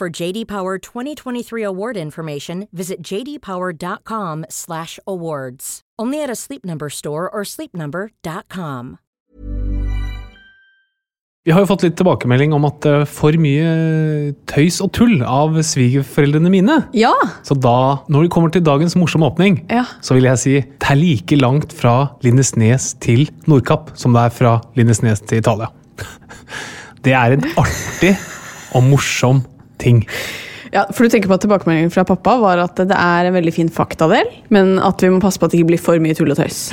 For JD Power 2023 award information, visit jdpower.com/awards. Only at a Sleep Number store or sleepnumber.com. Vi har jo fått litt tilbakemelding om at det er for mye tøys og tull av svigerforeldrene mine. Ja. Så da, når det kommer til dagens morsomme åpning, Ja. så vil jeg si det er like langt fra Lindesnes til Nordkapp som det er fra Lindesnes til Italia. Det er en artig og morsom ting. ja, for du tenker på at tilbakemeldingen fra pappa var at det er en veldig fin faktadel, men at vi må passe på at det ikke blir for mye tull og tøys.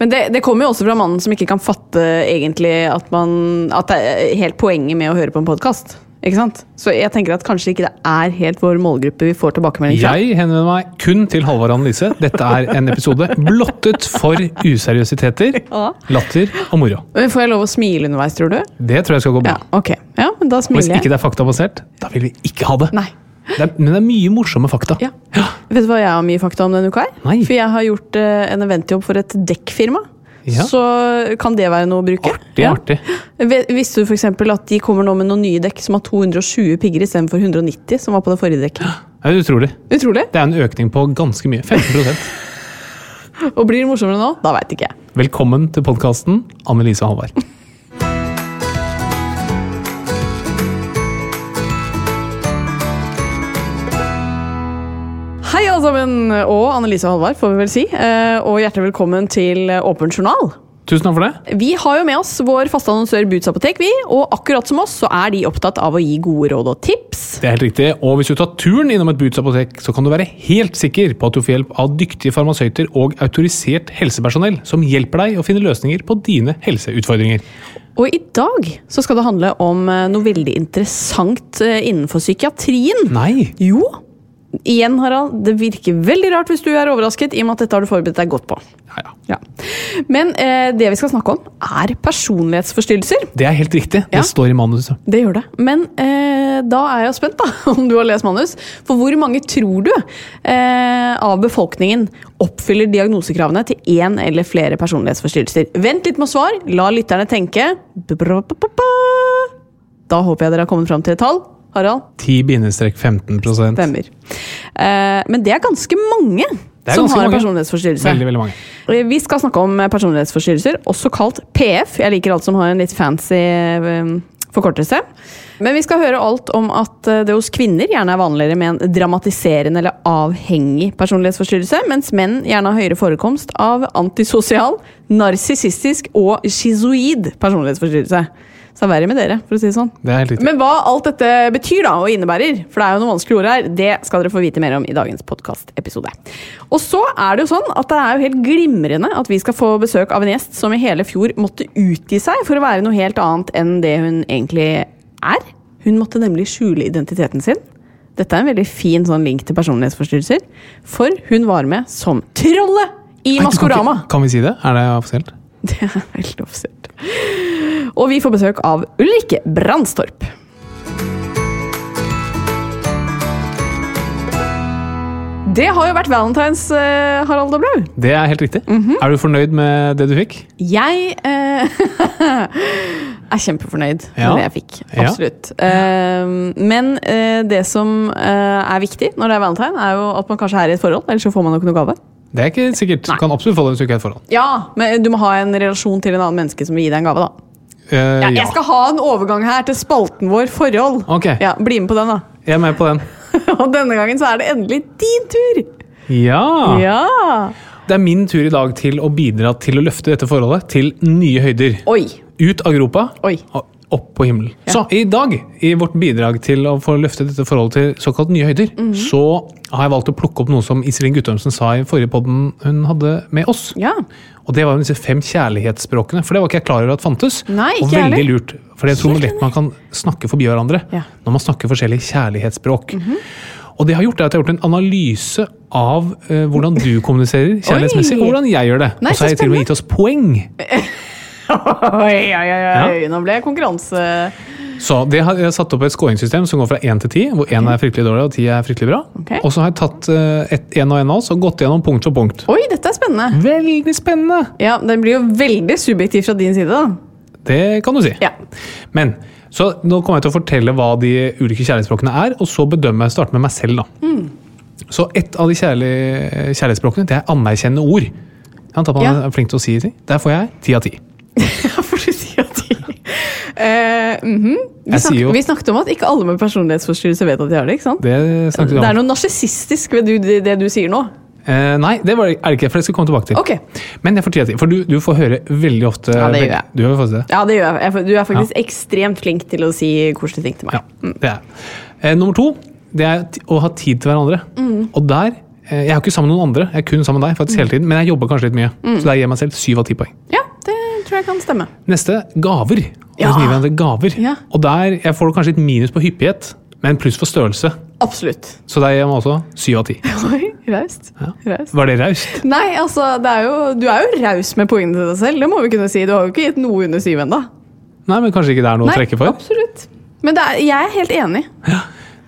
Men det, det kommer jo også fra mannen som ikke kan fatte egentlig at, man, at det er helt poenget med å høre på en podkast. Ikke sant? Så jeg tenker at kanskje ikke det er helt vår målgruppe vi får tilbakemelding fra. Jeg henvender meg kun til Halvard Annelise. Dette er en episode blottet for useriøsiteter, latter og moro. Men Får jeg lov å smile underveis, tror du? Det tror jeg skal gå bra. Ja, ok. Ja, men da smiler jeg. Hvis ikke det er faktabasert, da vil vi ikke ha det. Nei. det er, men det er mye morsomme fakta. Ja. Vet du hva jeg har mye fakta om denne uka? her? Nei. For jeg har gjort uh, en eventjobb for et dekkfirma. Ja. Så kan det være noe å bruke. Artig, artig. Visste du for eksempel at de kommer nå med noen nye dekk som har 220 pigger istedenfor 190, som var på det forrige dekket? Det er utrolig. Utrolig. Det er en økning på ganske mye. 15% Og blir det morsommere nå? Da veit ikke jeg. Velkommen til podkasten Annelise og Halvard. Hei, alle sammen! Og Annelise og Halvard, får vi vel si. Eh, Og hjertelig velkommen til Åpen journal. Tusen takk for det. Vi har jo med oss vår faste annonsør Boots Apotek, vi. Og akkurat som oss så er de opptatt av å gi gode råd og tips. Det er helt riktig. Og hvis du tar turen innom et Boots apotek, så kan du være helt sikker på at du får hjelp av dyktige farmasøyter og autorisert helsepersonell som hjelper deg å finne løsninger på dine helseutfordringer. Og i dag så skal det handle om noe veldig interessant eh, innenfor psykiatrien. Nei! Jo. Igjen, Harald, det virker veldig rart hvis du er overrasket, i og med at dette har du forberedt deg godt på. Ja, ja. Ja. Men eh, det vi skal snakke om, er personlighetsforstyrrelser. Det er helt riktig. Det står i manuset. Det gjør det. Men eh, da er jeg spent, da, om du har lest manus. For hvor mange tror du eh, av befolkningen oppfyller diagnosekravene til én eller flere personlighetsforstyrrelser? Vent litt med svar. La lytterne tenke. Da håper jeg dere har kommet fram til et tall. Harald? 10-15% Stemmer. Eh, men det er ganske mange er som ganske har en mange. personlighetsforstyrrelse. Veldig, veldig mange. Eh, Vi skal snakke om personlighetsforstyrrelser, også kalt PF. Jeg liker alt som har en litt fancy eh, forkortelse. Men vi skal høre alt om at eh, det hos kvinner gjerne er vanligere med en dramatiserende eller avhengig personlighetsforstyrrelse, mens menn gjerne har høyere forekomst av antisosial, narsissistisk og schizoid personlighetsforstyrrelse. Så det er verre med dere, for å si det sånn. Det er helt riktig. Men hva alt dette betyr da, og innebærer, for det er jo noen vanskelige ord her, det skal dere få vite mer om i dagens podkastepisode. Og så er det jo sånn at det er jo helt glimrende at vi skal få besøk av en gjest som i hele fjor måtte utgi seg for å være noe helt annet enn det hun egentlig er. Hun måtte nemlig skjule identiteten sin. Dette er en veldig fin sånn link til personlighetsforstyrrelser, for hun var med som trollet i Nei, kan Maskorama. Kan vi si det? Er det offisielt? Det er helt offisielt. Og vi får besøk av Ulrikke Brandstorp. Det har jo vært valentines, eh, Harald og Blau. Det er helt riktig. Mm -hmm. Er du fornøyd med det du fikk? Jeg eh, er kjempefornøyd ja. med det jeg fikk. Absolutt. Ja. Uh, men uh, det som uh, er viktig når det er valentine, er jo at man kanskje er i et forhold, ellers så får man jo ikke noe gave. Det er ikke sikkert. Du kan absolutt det hvis du ikke et forhold. Ja, men du må ha en relasjon til en annen menneske som vil gi deg en gave, da. Uh, Ja, ja. jeg skal ha en overgang her til spalten vår forhold. Ok. Ja, Bli med på den, da. Jeg er med på den. Og denne gangen så er det endelig din tur! Ja. Ja! Det er min tur i dag til å bidra til å løfte dette forholdet til nye høyder. Oi. Ut av gropa Oi. og opp på himmelen. Så i dag, i vårt bidrag til å få løftet dette forholdet til såkalt nye høyder, Mhm. så har jeg valgt å plukke opp noe som Iselin Guttormsen sa i forrige podden hun hadde med oss. Ja. Og det var disse fem kjærlighetsspråkene, for det var ikke jeg klar over at fantes. Nei, og ikke Og veldig lurt, for jeg tror Helt lett man kan snakke forbi hverandre Ja. Når man snakker forskjellige kjærlighetsspråk. Og det har gjort det at jeg har gjort en analyse av uh, hvordan du kommuniserer kjærlighetsmessig, og hvordan jeg gjør det. Og så har jeg til og med gitt oss poeng. Oi, oi, oi. Nå ble jeg konkurranse... Så det har jeg satt opp et skåringssystem som går fra 1 til 10, hvor 1 er fryktelig dårlig og 10 er fryktelig bra. Okay. Og så har jeg tatt eh, et, en og en av oss og gått gjennom punkt for punkt. Oi, dette er spennende. Veldig spennende! Ja, Den blir jo veldig subjektiv fra din side, da. Det kan du si. Ja. Men så nå kommer jeg til å fortelle hva de ulike kjærlighetsspråkene er, og så bedømme starte med meg selv. da. Mm. Så et av de kjærlig, kjærlighetsspråkene det er anerkjennende ord. Jeg man Ja. er flink til å si ting. Der får jeg ti av ti. Ja, for du sier at de uh, mm -hmm. vi, snak, vi snakket om at ikke alle med personlighetsforstyrrelse vet at de har det. ikke sant? Det snakket vi Det er noe narsissistisk ved du, det, det du sier nå. Uh, nei, det var, er det ikke, for det skal jeg komme tilbake til. Okay. Men jeg får ti av ti, for du, du får høre veldig ofte Ja, det gjør jeg. Du gjør det. Ja, det gjør jeg. Du er faktisk ekstremt flink til å si koselige ting til meg. Ja, det er. Uh, nummer to det er å ha tid til hverandre. Mm. Og der Jeg er jo ikke sammen med noen andre, jeg er kun sammen med deg faktisk hele tiden, men jeg jobber kanskje litt mye. Mm. Så der gir jeg meg selv syv av ti poeng. Ja, det tror jeg kan stemme. Neste gaver. Ja. Gaver. Ja. Og der jeg får kanskje et minus på hyppighet, men pluss for størrelse. Absolutt. Så der gir man også syv av ti. Raust. Ja. Raust. Var det raust? Nei, altså, det er jo, du er jo raus med poengene til deg selv. Det må vi kunne si. Du har jo ikke gitt noe under syv ennå. Nei, men kanskje ikke det er noe å trekke for? absolutt. Men det er, jeg er helt enig. Ja.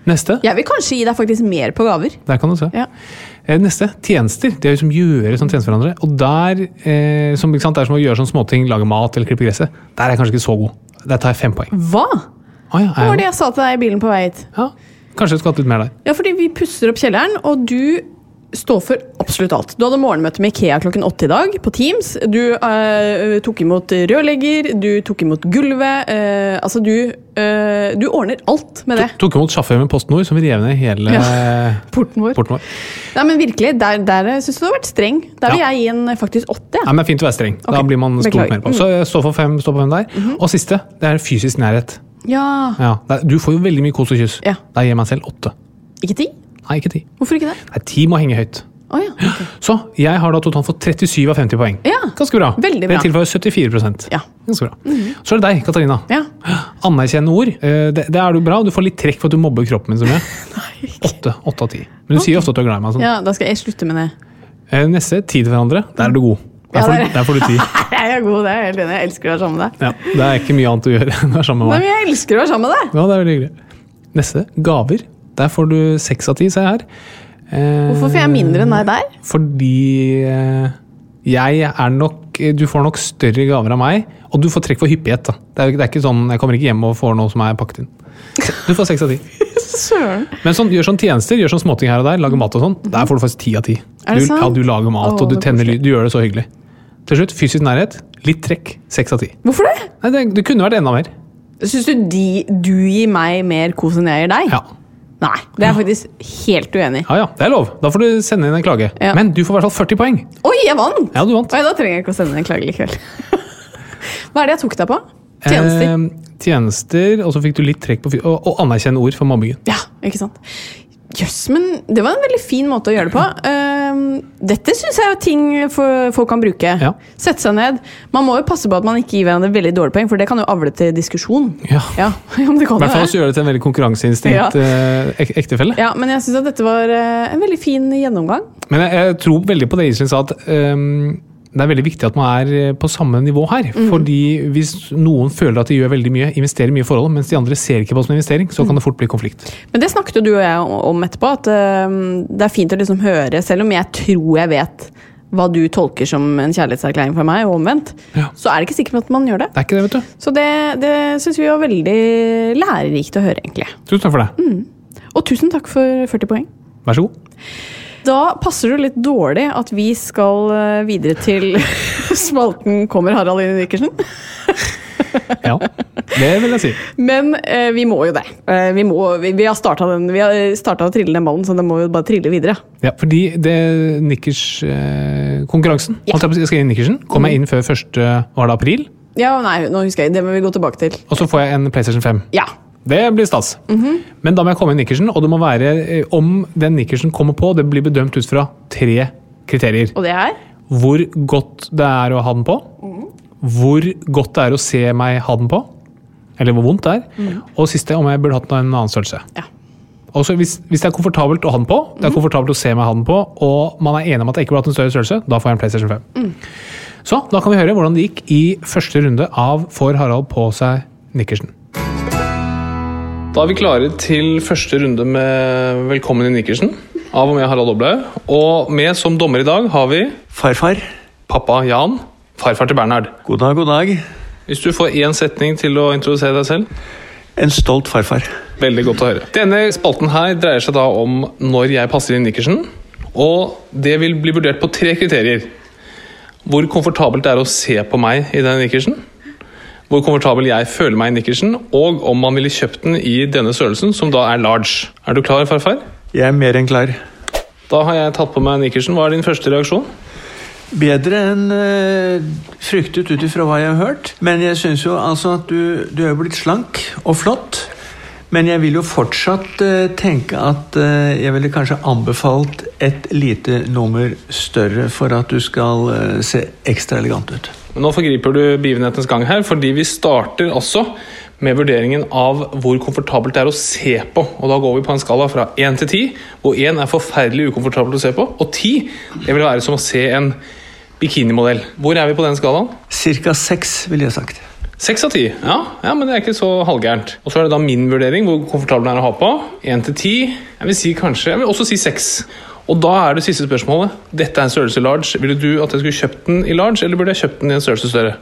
Neste. Jeg vil kanskje gi deg faktisk mer på gaver. Der kan du se. Ja. Eh, Neste, tjenester. Det er liksom som gjøre sånn tjenester for hverandre. Og der, eh, som, sant, det er som å gjøre sånne småting, lage mat eller klippe gresset. Der er jeg kanskje ikke så god. Der tar jeg fem poeng. Hva? Ah, ja, Hva var det jeg, jeg sa til deg i bilen på vei hit? ja, kanskje jeg skulle hatt litt mer der. Ja, fordi vi pusser opp kjelleren, og du står for absolutt alt. Du hadde morgenmøte med Ikea klokken åtte i dag på Teams. Du eh, tok imot rørlegger, du tok imot gulvet. eh, altså, du, eh, du ordner alt med det. Tok imot sjåfør med PostNord, som rev ned hele Porten vår. porten vår. Nei, men virkelig, der, der syns du du har vært streng. Der vil Ja. jeg gi en faktisk åtte. Ja, Nei, men Fint å være streng. Da blir man stolt mer på. Så stå for fem, stå på fem der. Og siste, det er fysisk nærhet. ja. Ja, du får jo veldig mye kos og kyss. Ja. Da gir jeg meg selv åtte. Ikke ti? Nei, ikke ti. Hvorfor ikke det? Nei, ti må henge høyt. Oh, ja. okay. Så jeg har da totalt fått 37 av 50 poeng. Ja, Ganske bra. veldig bra. Det tilfører 74% Ja. Ganske bra. Så er det deg, Katarina. ja. Anerkjennende ord. Eh, Det, det er du bra. Du får litt trekk for at du mobber kroppen min så mye. Åtte. Av ti. Men du sier ofte at du er glad i meg. Sånn. ja, da skal jeg slutte med det. Eh, Neste, tid til hverandre. Der er du god. Der får, der- får du ti. Jeg er god, det er helt enig. Jeg elsker å være sammen med deg. Ja, det er ikke mye annet å gjøre enn å være sammen med meg. men jeg elsker å være sammen med deg. Ja, det er veldig hyggelig. Neste, gaver. Der får du seks av ti, jeg her. Eh, Hvorfor får jeg mindre enn deg? Fordi eh, jeg er nok Du får nok større gaver av meg, og du får trekk for hyppighet. da. Det er, det er ikke sånn, Jeg kommer ikke hjem og får noe som er pakket inn. Du får seks av ti. Men sånn, gjør sånn tjenester, gjør sånn småting her og der, lager mat og sånn. Der får du faktisk ti av ti. Det Du, ja, du lager mat, Åh, og du er tenner. Du gjør det så hyggelig. Til slutt, fysisk nærhet. Litt trekk. Seks av ti. Hvorfor det? Nei, det, det kunne vært enda mer. Syns du de, du gir meg mer kos enn jeg gir deg? Ja. Nei, det er jeg faktisk helt uenig i. ja ja, det er lov. Da får du sende inn en klage. Ja. Men du får i hvert fall 40 poeng. Oi, jeg vant! Ja, du vant. Oi, da trenger jeg ikke å sende inn en klage likevel. Hva er det jeg tok deg på? Tjenester. Eh, tjenester, og så fikk du litt trekk på og, og anerkjenne ord for mobbingen. Ja, ikke sant? Jøss, men det var en veldig fin måte å gjøre det på. Ehm, dette syns jeg er ting folk kan bruke. Ja. Sette seg ned. Man må jo passe på at man ikke gir hverandre veldig dårlige poeng, for det kan jo avle til diskusjon. Ja. Ja, ja I hvert fall også gjøre det til en veldig konkurranseinstinkt eh, ek ektefelle. Ja, men jeg syns at dette var eh, en veldig fin gjennomgang. Men jeg, jeg tror veldig på det Iselin sa, at ehm, det er veldig viktig at man er eh, på samme nivå her. Fordi hvis noen føler at de gjør veldig mye, investerer mye i forholdet, mens de andre ser ikke på det som investering, så kan det fort bli konflikt. Men det snakket jo du og jeg om etterpå, at eh, det er fint å liksom høre, selv om jeg tror jeg vet hva du tolker som en kjærlighetserklæring for meg, og omvendt, Ja. så er det ikke sikkert at man gjør det. Det er ikke det, vet du. Så det, det syns vi var veldig lærerikt å høre, egentlig. Tusen takk for det. Og tusen takk for 40 poeng. Vær så god. Da passer det litt dårlig at vi skal eh, videre til spalten 'Kommer Harald inn i Nikersen'? Ja, det vil jeg si. Men eh, vi må jo det. Eh, vi, må, vi, vi har starta å trille den ballen, så den må jo bare trille videre. Ja, fordi det Nikkers-konkurransen, Ja. jeg skal inn i Nikkersen, kom jeg inn før 1. april, Ja, nei, nå husker jeg. Det må vi gå tilbake til. og så får jeg en PlayStation 5. Ja. Det blir stas. Men da må jeg komme i Nikkersen, og det må være eh, om den Nikkersen kommer på, det blir bedømt ut fra tre kriterier. Og det er? Hvor godt det er å ha den på. Hvor godt det er å se meg ha den på. Eller hvor vondt det er. Og siste, om jeg burde hatt en annen størrelse. Ja. Og så hvis, hvis det er komfortabelt å ha den på, det er komfortabelt å se meg ha den på, og man er enig om at jeg ikke burde hatt en større størrelse, da får jeg en PlayStation 5. Så da kan vi høre hvordan det gikk i første runde av Får Harald på seg Nikkersen. Da er vi klare til første runde med Velkommen i Nikkersen av og med Harald Oblaug. Og med som dommer i dag har vi Farfar. pappa Jan, farfar til Bernhard. God dag, god dag. Hvis du får én setning til å introdusere deg selv. En stolt farfar. Veldig godt å høre. Denne spalten her dreier seg da om når jeg passer inn Nikkersen. Og det vil bli vurdert på tre kriterier. Hvor komfortabelt det er å se på meg i den Nikkersen. Hvor komfortabel jeg føler meg i Nikkersen, og om man ville kjøpt den i denne størrelsen, som da er large. Er du klar, farfar? Jeg er mer enn klar. Da har jeg tatt på meg Nikkersen. Hva er din første reaksjon? Bedre enn øh, fryktet ut ifra hva jeg har hørt. Men jeg syns jo altså at du, du er blitt slank og flott. Men jeg vil jo fortsatt øh, tenke at øh, jeg ville kanskje anbefalt et lite nummer større for at du skal se ekstra elegant ut. Men nå forgriper du begivenhetens gang her, fordi vi starter også med vurderingen av hvor komfortabelt det er å se på. Og da går vi på en skala fra 1 til 10, hvor 1 er forferdelig ukomfortabelt å se på, og 10 det vil være som å se en bikinimodell. Hvor er vi på den skalaen? Cirka seks, ville jeg sagt. 6 av 10. Ja, ja, men det er ikke så halvgærent. Og så er det da min vurdering, hvor komfortabel den er å ha på. 1 til 10. Jeg vil si kanskje, jeg vil også si 6. Og da er det siste spørsmålet. Dette er en størrelse large. Ville du at jeg skulle kjøpt den i large, eller burde jeg kjøpt den i en størrelse større?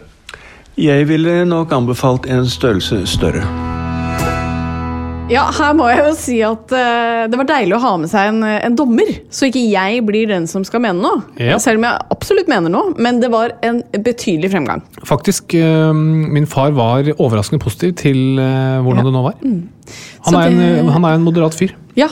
Jeg ville nok anbefalt en størrelse større. Ja, her må jeg jo si at uh, det var deilig å ha med seg en, en dommer, så ikke jeg blir den som skal mene noe. Ja. Selv om jeg absolutt mener noe, men det var en betydelig fremgang. Faktisk, uh, min far var overraskende positiv til uh, hvordan det nå var. Han, er en, det- en, han er en moderat fyr. Ja,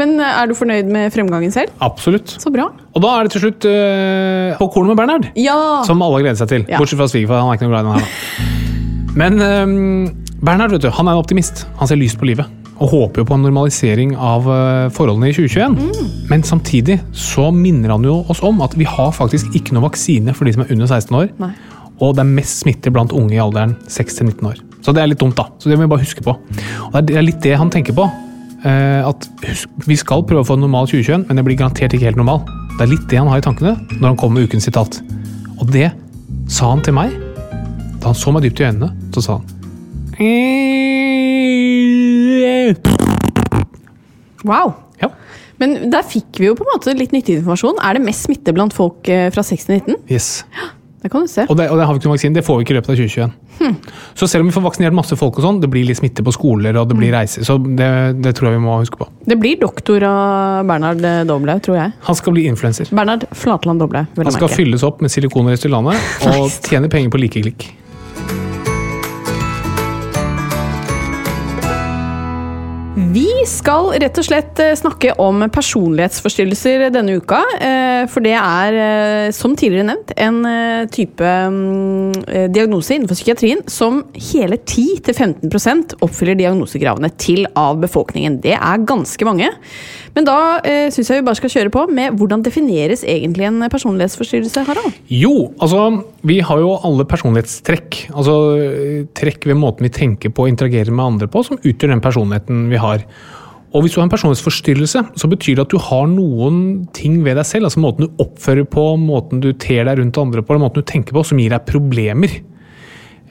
men eh, er du fornøyd med fremgangen selv? Absolutt. Så bra. Og da er det til slutt uh, på kornet med Bernhard. Ja! Som alle gleder seg til. Ja. Bortsett fra svigerfar. Han er ikke noe glad i den her. da. Men um, Bernhard vet du, han er en optimist. Han ser lyst på livet. Og håper jo på en normalisering av forholdene i 2021. Men samtidig så minner han jo oss om at vi har faktisk ikke noe vaksine for de som er under 16 år. Nei. Og det er mest smitte blant unge i alderen 6-19 år. Så det er litt dumt, da. Så det må vi bare huske på. Og det er litt det han tenker på. Eh, at Vi skal prøve å få en normal 2021, men det blir garantert ikke helt normal. Det er litt det han har i tankene når han kommer med ukens sitat. Og det sa han til meg da han så meg dypt i øynene. Så sa han Wow. Ja. Men der fikk vi jo på en måte litt nyttig informasjon. Er det mest smitte blant folk eh, fra 6 til 19? Yes. Det kan du se. Og det, og det har vi ikke noen vaksine. Det får vi ikke i løpet av 2021. Så selv om vi får vaksinert masse folk, og sånn, det blir litt smitte på skoler og det blir reiser. Så det, det tror jeg vi må huske på. Det blir doktor av Bernhard eh, Doblaug, tror jeg. Han skal bli influenser. Bernhard Flatland Doblaug, Han skal merke. fylles opp med silikon i landet og tjene penger på likeklikk. Vi skal rett og slett eh, snakke om personlighetsforstyrrelser denne uka. eh, For det er, eh, som tidligere nevnt, en type mm, diagnose innenfor psykiatrien som hele 10-15% oppfyller diagnosekravene til av befolkningen. Det er ganske mange. Men da eh, syns jeg vi bare skal kjøre på med hvordan defineres egentlig en personlighetsforstyrrelse, Harald? Jo, altså vi har jo alle personlighetstrekk. Altså trekk ved måten vi tenker på og interagerer med andre på, som utgjør den personligheten vi har. Og hvis du har en personlighetsforstyrrelse, så betyr det at du har noen ting ved deg selv, altså måten du oppfører på, måten du ter deg rundt andre på, eller måten du tenker på, som gir deg problemer.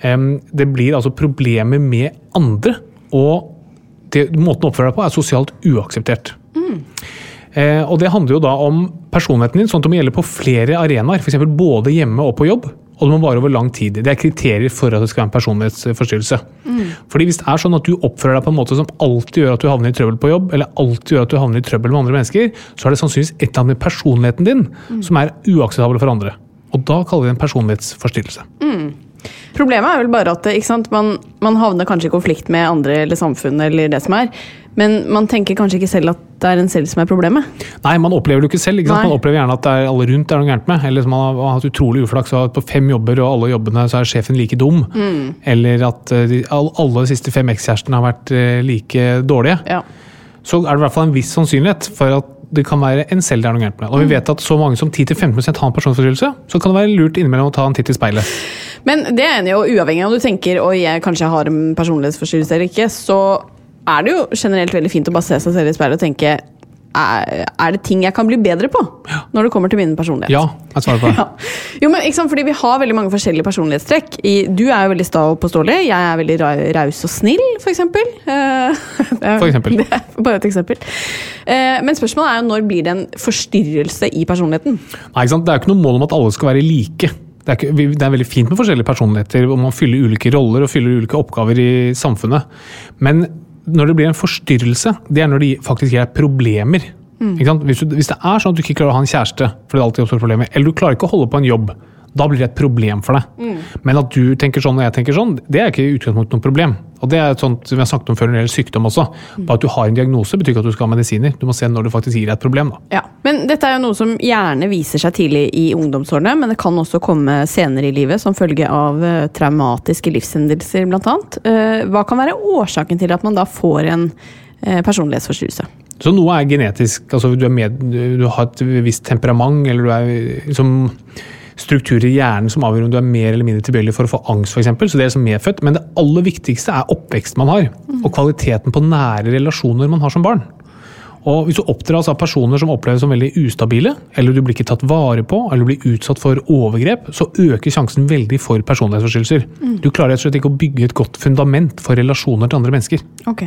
Det blir altså problemer med andre, og det, måten du oppfører deg på er sosialt uakseptert. Eh, og det handler jo da om personligheten din, sånn at det må gjelde på flere arenaer. F.eks. både hjemme og på jobb. Og det må vare over lang tid. Det er kriterier for at det skal være en personlighetsforstyrrelse. Fordi hvis det er sånn at du oppfører deg på en måte som alltid gjør at du havner i trøbbel på jobb, eller alltid gjør at du havner i trøbbel med andre mennesker, så er det sannsynligvis et eller annet med personligheten din som er uakseptabel for andre. Og da kaller vi det en personlighetsforstyrrelse. Problemet er vel bare at sant? Man, man havner kanskje i konflikt med andre eller samfunnet, eller det som er, men man tenker kanskje ikke selv at det er en selv som er problemet. Nei, man opplever det jo ikke selv. Ikke? Man opplever gjerne at det er alle rundt det er noe gærent med. Eller man har, hatt utrolig uflaks og på fem jobber, og alle jobbene så er sjefen like dum. Eller at eh, de, alle de siste fem ekskjærestene har vært eh, like dårlige. Ja. Så er det i hvert fall en viss sannsynlighet for at det kan være en selv det er noe gærent med. Og vi vet at så mange som 10-15 har en personforstyrrelse, så kan det være lurt innimellom å ta en titt i speilet. Men det er og uavhengig av om du tenker oi, jeg kanskje har en personlighetsforstyrrelse eller ikke, så er det jo generelt veldig fint å bare se seg selv i speilet og tenke er, det ting jeg kan bli bedre på når det kommer til min personlighet? Ja, jeg svarer på det. Ja. Jo, men ikke sant, fordi Vi har veldig mange forskjellige personlighetstrekk. I, du er jo veldig sta og påståelig. Jeg er veldig ra- raus og snill. For eksempel. Det er bare et eksempel. Eh, men spørsmålet er jo når blir det en forstyrrelse i personligheten? Nei, ikke sant? Det er jo ikke noe mål om at alle skal være like. Det er, ikke, det er veldig fint med forskjellige personligheter, og man fyller ulike roller og fyller ulike oppgaver i samfunnet. Men når det blir en forstyrrelse, det er når det faktisk er problemer. Ikke sant? Hvis, du, hvis det er sånn at du ikke klarer å ha en kjæreste, fordi det alltid oppstår problemer, eller du klarer ikke å holde på en jobb, da blir det et problem for deg. Men at du tenker sånn og jeg tenker sånn, det er ikke i utgangspunktet noe problem. Og det er et sånt som vi har snakket om før når det gjelder sykdom også. Bare at du har en diagnose betyr ikke at du skal ha medisiner. Du må se når det faktisk gir deg et problem. da. Ja, men Dette er jo noe som gjerne viser seg tidlig i ungdomsårene, men det kan også komme senere i livet som følge av eh, traumatiske livshendelser bl.a. annet. hva kan være årsaken til at man da får en eh, personlighetsforstyrrelse? Så noe er genetisk. altså Du, er med, du har et visst temperament, eller du er liksom strukturer i hjernen som avgjør om du er mer eller mindre tilbøyelig for å få angst, f.eks. Så det er liksom medfødt. Men det aller viktigste er oppvekst man har, og kvaliteten på nære relasjoner man har som barn. Og Hvis du oppdras av personer som oppleves som veldig ustabile, eller du blir ikke tatt vare på, eller du blir utsatt for overgrep, så øker sjansen veldig for personlighetsforstyrrelser. Du klarer rett og slett ikke å bygge et godt fundament for relasjoner til andre mennesker. Ok.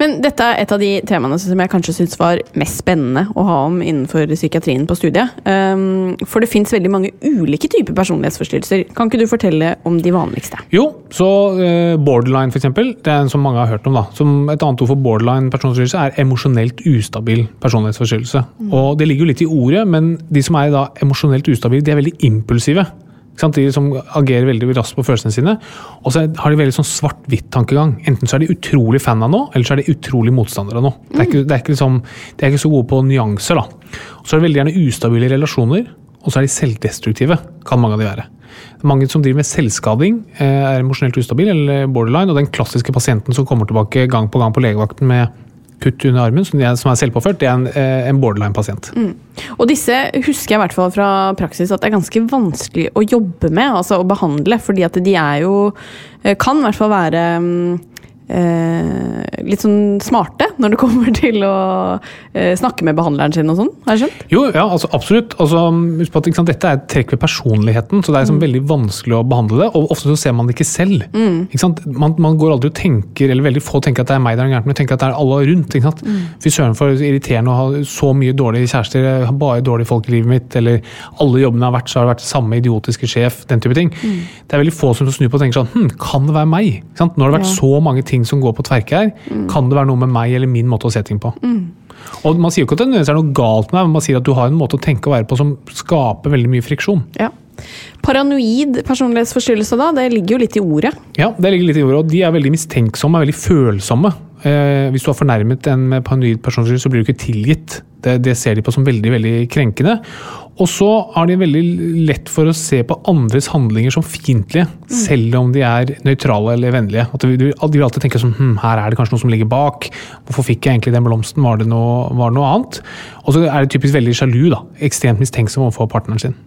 Men dette er et av de temaene som jeg kanskje syns var mest spennende å ha om innenfor psykiatrien på studiet. Um, for det fins veldig mange ulike typer personlighetsforstyrrelser. Kan ikke du fortelle om de vanligste? Jo, så uh, borderline eksempel, det er en som mange har hørt om. da. Som Et annet ord for borderline personlighetsforstyrrelse er emosjonelt ustabil personlighetsforstyrrelse. Og Det ligger jo litt i ordet, men de som er da emosjonelt ustabile, de er veldig impulsive. De som agerer veldig raskt på følelsene sine. Og så har de veldig sånn svart-hvitt-tankegang. Enten så er de utrolig fan av noe, eller så er de utrolig motstandere av noe. Det er ikke, det er ikke liksom, de er ikke så gode på nyanser. da. Og så er det veldig gjerne ustabile relasjoner, og så er de selvdestruktive. Kan mange av de være. Mange som driver med selvskading, eh, er emosjonelt ustabil eller borderline. Og den klassiske pasienten som kommer tilbake gang på gang på legevakten med kutt under armen, som er, selvpåført, det er en, eh, en borderline-pasient. Og disse husker jeg i hvert fall fra praksis at det er ganske vanskelig å jobbe med, altså å behandle, fordi at de er jo eh, Kan i hvert fall være mm, eh, litt sånn smarte når det kommer til å eh, snakke med behandleren sin og sånn. Har jeg skjønt? Jo, ja, altså absolutt. Altså, husk på at ikke sant, Dette er et trekk ved personligheten, så det er liksom veldig vanskelig å behandle det. Og ofte så ser man det ikke selv. Ikke sant? Man, man går aldri og tenker, eller veldig få tenker at det er meg det er gærent med, tenker at det er alle rundt. ikke sant? Fy søren for irriterende å ha så mye dårlige kjærester, jeg har bare dårlige folk i livet mitt, eller alle jobbene jeg har vært, så har det vært samme idiotiske sjef, den type ting. Det er veldig få som snur på og tenker sånn hm, Kan det være meg? Ikke sant? Nå har det vært Ja. så mange ting som går på tverke her. Kan det være noe med meg eller min måte å se ting på? Og Man sier jo ikke at det nødvendigvis er noe galt med deg, men man sier at du har en måte å tenke og være på som skaper veldig mye friksjon. Ja. Paranoid personlighetsforstyrrelse, da, det ligger jo litt i ordet. Ja, det ligger litt i ordet, og De er veldig mistenksomme og veldig følsomme. Eh, hvis du har fornærmet en med paranoid personlighetsforstyrrelse, så blir du ikke tilgitt. Det, det ser de på som veldig veldig krenkende. Og så har de veldig lett for å se på andres handlinger som fiendtlige, selv om de er nøytrale eller vennlige. At de, de vil alltid tenke sånn hm, her er det kanskje noe som ligger bak. Hvorfor fikk jeg egentlig den blomsten? Var det noe, var det noe annet? Og så er de typisk veldig sjalu. da, Ekstremt mistenksom overfor partneren sin.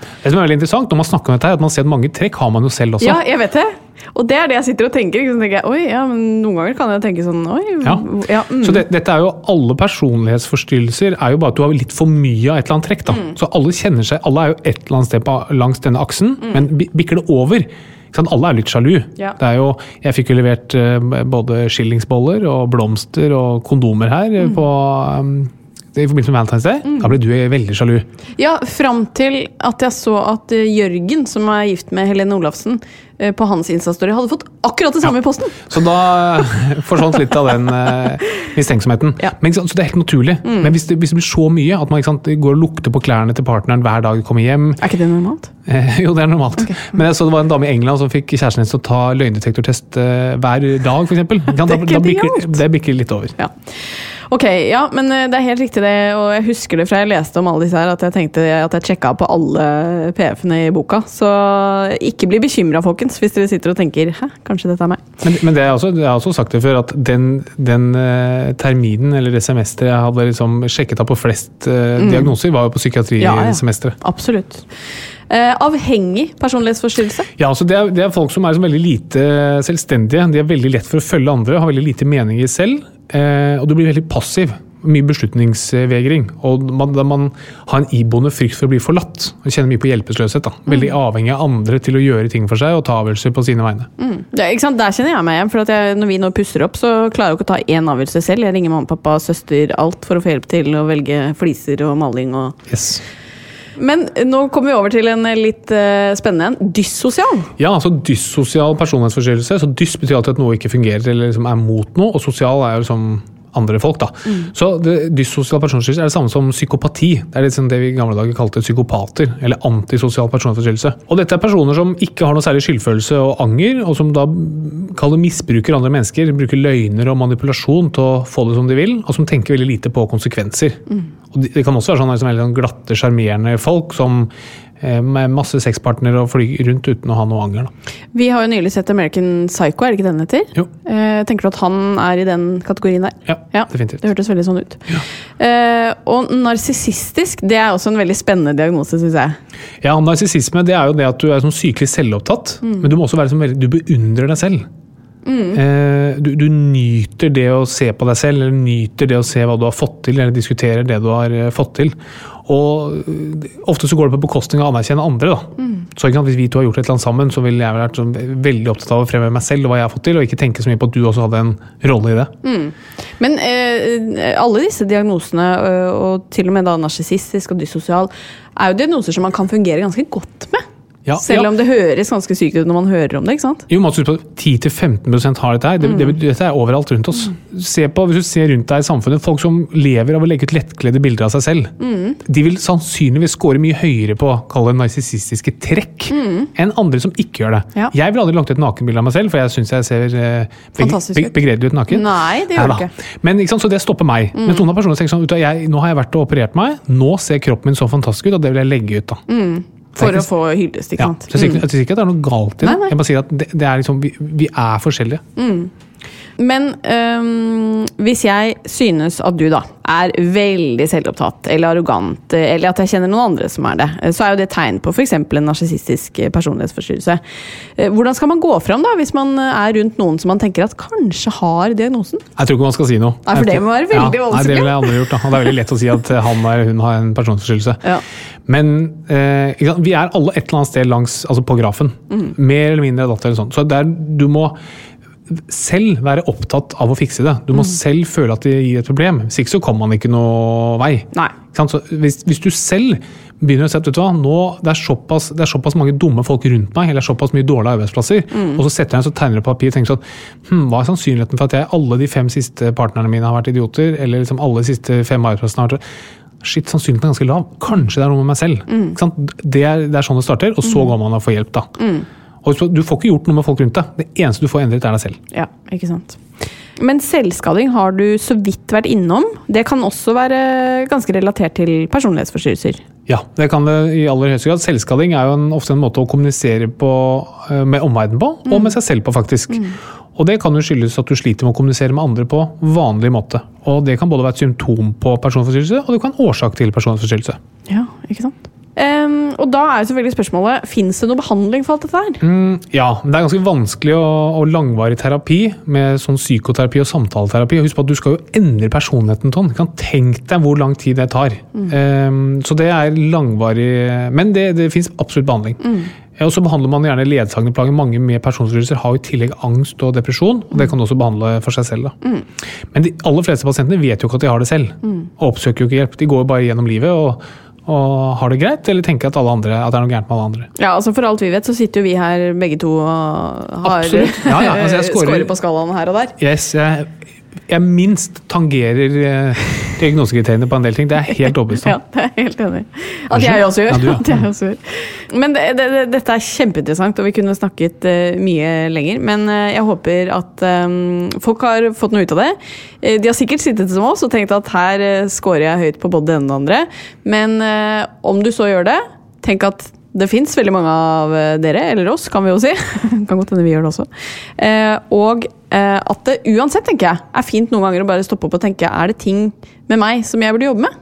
Det som er veldig interessant, når man snakker om dette, her, at man ser at mange trekk har man jo selv også. Ja, jeg vet det. Og det er det jeg sitter og tenker. ikke? Så tenker jeg, oi, ja, men Noen ganger kan jeg tenke sånn Oi. Ja. ja mm. Så det, dette er jo alle personlighetsforstyrrelser er jo bare at du har litt for mye av et eller annet trekk. da. Mm. Så alle kjenner seg, alle er jo et eller annet sted på, langs denne aksen, men bikker det over? Alle er litt sjalu. Mm. Ja. Det er jo, jeg fikk jo levert eh, både skillingsboller og blomster og kondomer her Mm. på um, i forbindelse med Valentine's Day. Da ble du veldig sjalu. Ja, fram til at jeg så at eh, Jørgen, som er gift med Helene Olafsen, eh, på hans Insta-story hadde fått akkurat det samme i posten. Så da eh, forsvant litt av den uh, mistenksomheten. Ja. Men, så det er helt naturlig. Men hvis det, hvis det blir så mye at man sant, går og lukter på klærne til partneren hver dag du kommer hjem Er ikke det normalt? eh, Jo, det er normalt. Men jeg så det var en dame i England som fikk kjæresten hennes til å ta løgndetektortest uh, hver dag, f.eks. Det da, ikke genialt. Det bikker litt over. Ja. Ok, ja, men eh, det er helt riktig det, og jeg husker det fra jeg leste om alle disse her, at jeg tenkte at jeg sjekka på alle PF-ene i boka. Så ikke bli bekymra, folkens, hvis dere sitter og tenker 'hæ, kanskje dette er meg'. Men, men det er også, jeg har også sagt det før, at den, den eh, terminen eller det semesteret jeg hadde liksom sjekket av på flest eh, diagnoser, var jo på psykiatrisemesteret. Ja, ja. Absolutt. Eh, avhengig personlighetsforstyrrelse. Ja, altså det, er, det er folk som er veldig lite selvstendige. De er veldig lett for å følge andre, har veldig lite meninger selv. Eh, og du blir veldig passiv. Mye beslutningsvegring. Og man, man har en iboende frykt for å bli forlatt. Man Kjenner mye på hjelpeløshet. Veldig avhengig av andre til å gjøre ting for seg og ta avgjørelser på sine vegne. Ja, ikke sant? Der kjenner jeg meg igjen. for at jeg, Når vi nå pusser opp, så klarer jeg ikke å ta én avgjørelse selv. Jeg ringer mamma, pappa, søster, alt for å få hjelp til å velge fliser og maling. og... Yes. Men nå kommer vi over til en litt uh, spennende en. Dyssosial. Ja, altså dyssosial personlighetsforstyrrelse. Så dyss betyr alltid at noe ikke fungerer eller liksom er mot noe, og sosial er jo liksom andre folk. da. Så Dyssosial personforstyrrelse er det samme som psykopati. Det er litt sånn det vi i gamle dager kalte psykopater, eller antisosial personforstyrrelse. Og dette er personer som ikke har noe særlig skyldfølelse og anger, og som da kaller misbruker andre mennesker, bruker løgner og manipulasjon til å få det som de vil, og som tenker veldig lite på konsekvenser. Og det kan også være sånn sånn glatte, sjarmerende folk som med masse sexpartnere og fly rundt uten å ha noe anger. Da. Vi har jo nylig sett American Psycho, er det ikke den heter? Jo. Eh, tenker du at han er i den kategorien der? Ja, definitivt. Det hørtes veldig sånn ut. Eh, og narsissistisk, det er også en veldig spennende diagnose, syns jeg. Ja, Narsissisme det er jo det at du er sånn sykelig selvopptatt, men du må også være sånn veldig, du beundrer deg selv. Eh, du, du nyter det å se på deg selv, eller nyter det å se hva du har fått til, eller diskuterer det du har eh, fått til. Og eh, ofte så går det på bekostning av å anerkjenne andre. da. Så ikke sant, Hvis vi to har gjort et eller annet sammen, så ville jeg vært sånn veldig opptatt av å fremheve meg selv og hva jeg har fått til, og ikke tenke så mye på at du også hadde en rolle i det. Men eh, alle disse diagnosene, eh, og til og med da narsissistisk og dyssosial, er jo diagnoser som man kan fungere ganske godt med. Ja, Selv ja. om det høres ganske sykt ut når man hører om det. ikke sant? Jo, man skal huske på at 10-15% har dette her. Det, det, dette er overalt rundt oss. Se på, Hvis du ser rundt deg i samfunnet, folk som lever av å legge ut lettkledde bilder av seg selv, de vil sannsynligvis score mye høyere på kall det narsissistiske trekk enn andre som ikke gjør det. Ja. Jeg ville aldri lagt ut nakenbilde av meg selv, for jeg syns jeg ser eh, beg- be, beg- ut. begredelig naken. Nei, det gjør ikke. Men ikke sant, Så det stopper meg. Men noen av personene tenker sånn, jeg, nå har jeg vært og operert meg, nå ser kroppen min så fantastisk ut, og det vil jeg legge ut. da. For er å få hyllest, ikke Ja, sant? så jeg sier jeg sier ikke det er noe galt i det. Nei, nei. Jeg bare sier at det, det er liksom, vi, vi er forskjellige. Men øhm, hvis jeg synes at du da er veldig selvopptatt eller arrogant, eller at jeg kjenner noen andre som er det, så er jo det tegn på f.eks. en narsissistisk personlighetsforstyrrelse. Eh, Hvordan skal man gå fram da, hvis man er rundt noen som man tenker at kanskje har diagnosen? Jeg tror ikke man skal si noe. Nei, for det må være veldig ja, Nei, det ville jeg aldri gjort. Da. Og Det er veldig lett å si at han eller hun har en personlighetsforstyrrelse. Ja. Men eh, vi er alle et eller annet sted langs, altså på grafen. Mm. Mer eller mindre datter eller sånn. Så der, du må selv være opptatt av å fikse det. Mm. Du må selv føle at det gir et problem. Hvis ikke så kommer man ikke noe vei. Hvis, hvis du selv begynner å si at nå, det, er såpass, det er såpass mange dumme folk rundt meg, eller er såpass mye dårlige arbeidsplasser, Mm. og så setter jeg en så tegner på papir og tenker sånn hm, Hva er sannsynligheten for at jeg alle de fem siste partnerne mine har vært idioter, eller liksom alle de siste fem arbeidsplassene har vært Shit, sannsynligheten er ganske lav. Kanskje det er noe med meg selv. Mm. Ikke sant? Det, er, det er sånn det starter, og så går man og får hjelp. da. Og Du får ikke gjort noe med folk rundt deg. Det eneste du får endret, er deg selv. Ja, ikke sant. Men selvskading har du så vidt vært innom. Det kan også være ganske relatert til personlighetsforstyrrelser. Ja, det kan det i aller høyeste grad. Selvskading er jo en, ofte en måte å kommunisere på, eh, med omverdenen på, og med seg selv på, faktisk. Og det kan jo skyldes at du sliter med å kommunisere med andre på vanlig måte. Og det kan både være et symptom på personforstyrrelse, og det kan være årsak til personforstyrrelse. Ja, ikke sant? Um, og da er jo selvfølgelig spørsmålet Fins det noe behandling for alt dette her? Mm, ja, men det er ganske vanskelig og, og langvarig terapi med sånn psykoterapi og samtaleterapi. Husk på at du skal jo endre personligheten, Ton. Kan tenk deg hvor lang tid det tar. Um, så det er langvarig Men det, det fins absolutt behandling. Ja, Og så behandler man gjerne ledsagende plager. Mange med personlighetslidelser har i tillegg angst og depresjon. og Det kan du også behandle for seg selv. da. Men de aller fleste pasientene vet jo ikke at de har det selv. Og oppsøker jo ikke hjelp. De går bare gjennom livet og, og har det greit, eller tenker at, alle andre, at det er noe gærent med alle andre. Ja, altså For alt vi vet, så sitter jo vi her begge to og har. Ja, ja, altså scorer på skalaen her og der. Yes, jeg, jeg minst tangerer eh, diagnosekriteriene på en del ting. Det er jeg helt overbevist Ja, det er helt enig. At jeg også gjør. Ja, jeg også gjør. Men det, det, det, dette er kjempeinteressant, og vi kunne snakket eh, mye lenger. Men eh, jeg håper at eh, folk har fått noe ut av det. De har sikkert sittet som oss og tenkt at her scorer jeg høyt på både det ene og det andre. Men om du så gjør det, tenk at det fins veldig mange av dere, eller oss, kan vi jo si. kan godt hende vi gjør det også. Og at det uansett, tenker jeg, er fint noen ganger å bare stoppe opp og tenke er det ting med meg som jeg burde jobbe med?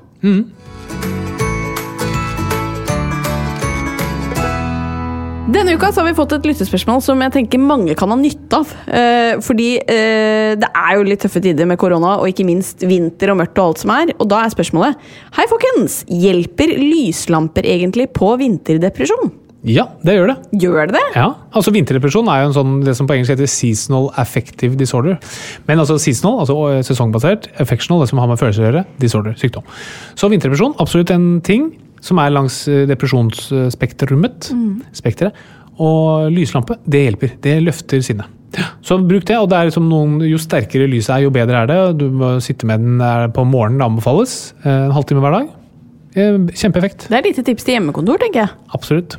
Denne uka så har vi fått et lyttespørsmål som jeg tenker mange kan ha nytte av. Eh, fordi eh, det er jo litt tøffe tider med korona, og ikke minst vinter og mørkt og alt som er. Og da er spørsmålet Hei, folkens! Hjelper lyslamper egentlig på vinterdepresjon? Ja, det gjør det. Gjør det det? Ja, altså Vinterdepresjon er jo en sånn, det som på engelsk heter seasonal affective disorder. Men altså seasonal, altså sesongbasert, affectional, det som har med følelser å gjøre, disorder, sykdom. Så vinterdepresjon, absolutt en ting som er langs eh, Mm. Spekteret. Og lyslampe, det hjelper. Det løfter sinnet. Så bruk det. og det er liksom noen, Jo sterkere lyset er, jo bedre er det. Du må sitte med den eh, på morgenen, det anbefales. eh, En halvtime hver dag. Eh, Kjempeeffekt. Det er et lite tips til hjemmekontor, tenker jeg. Absolutt.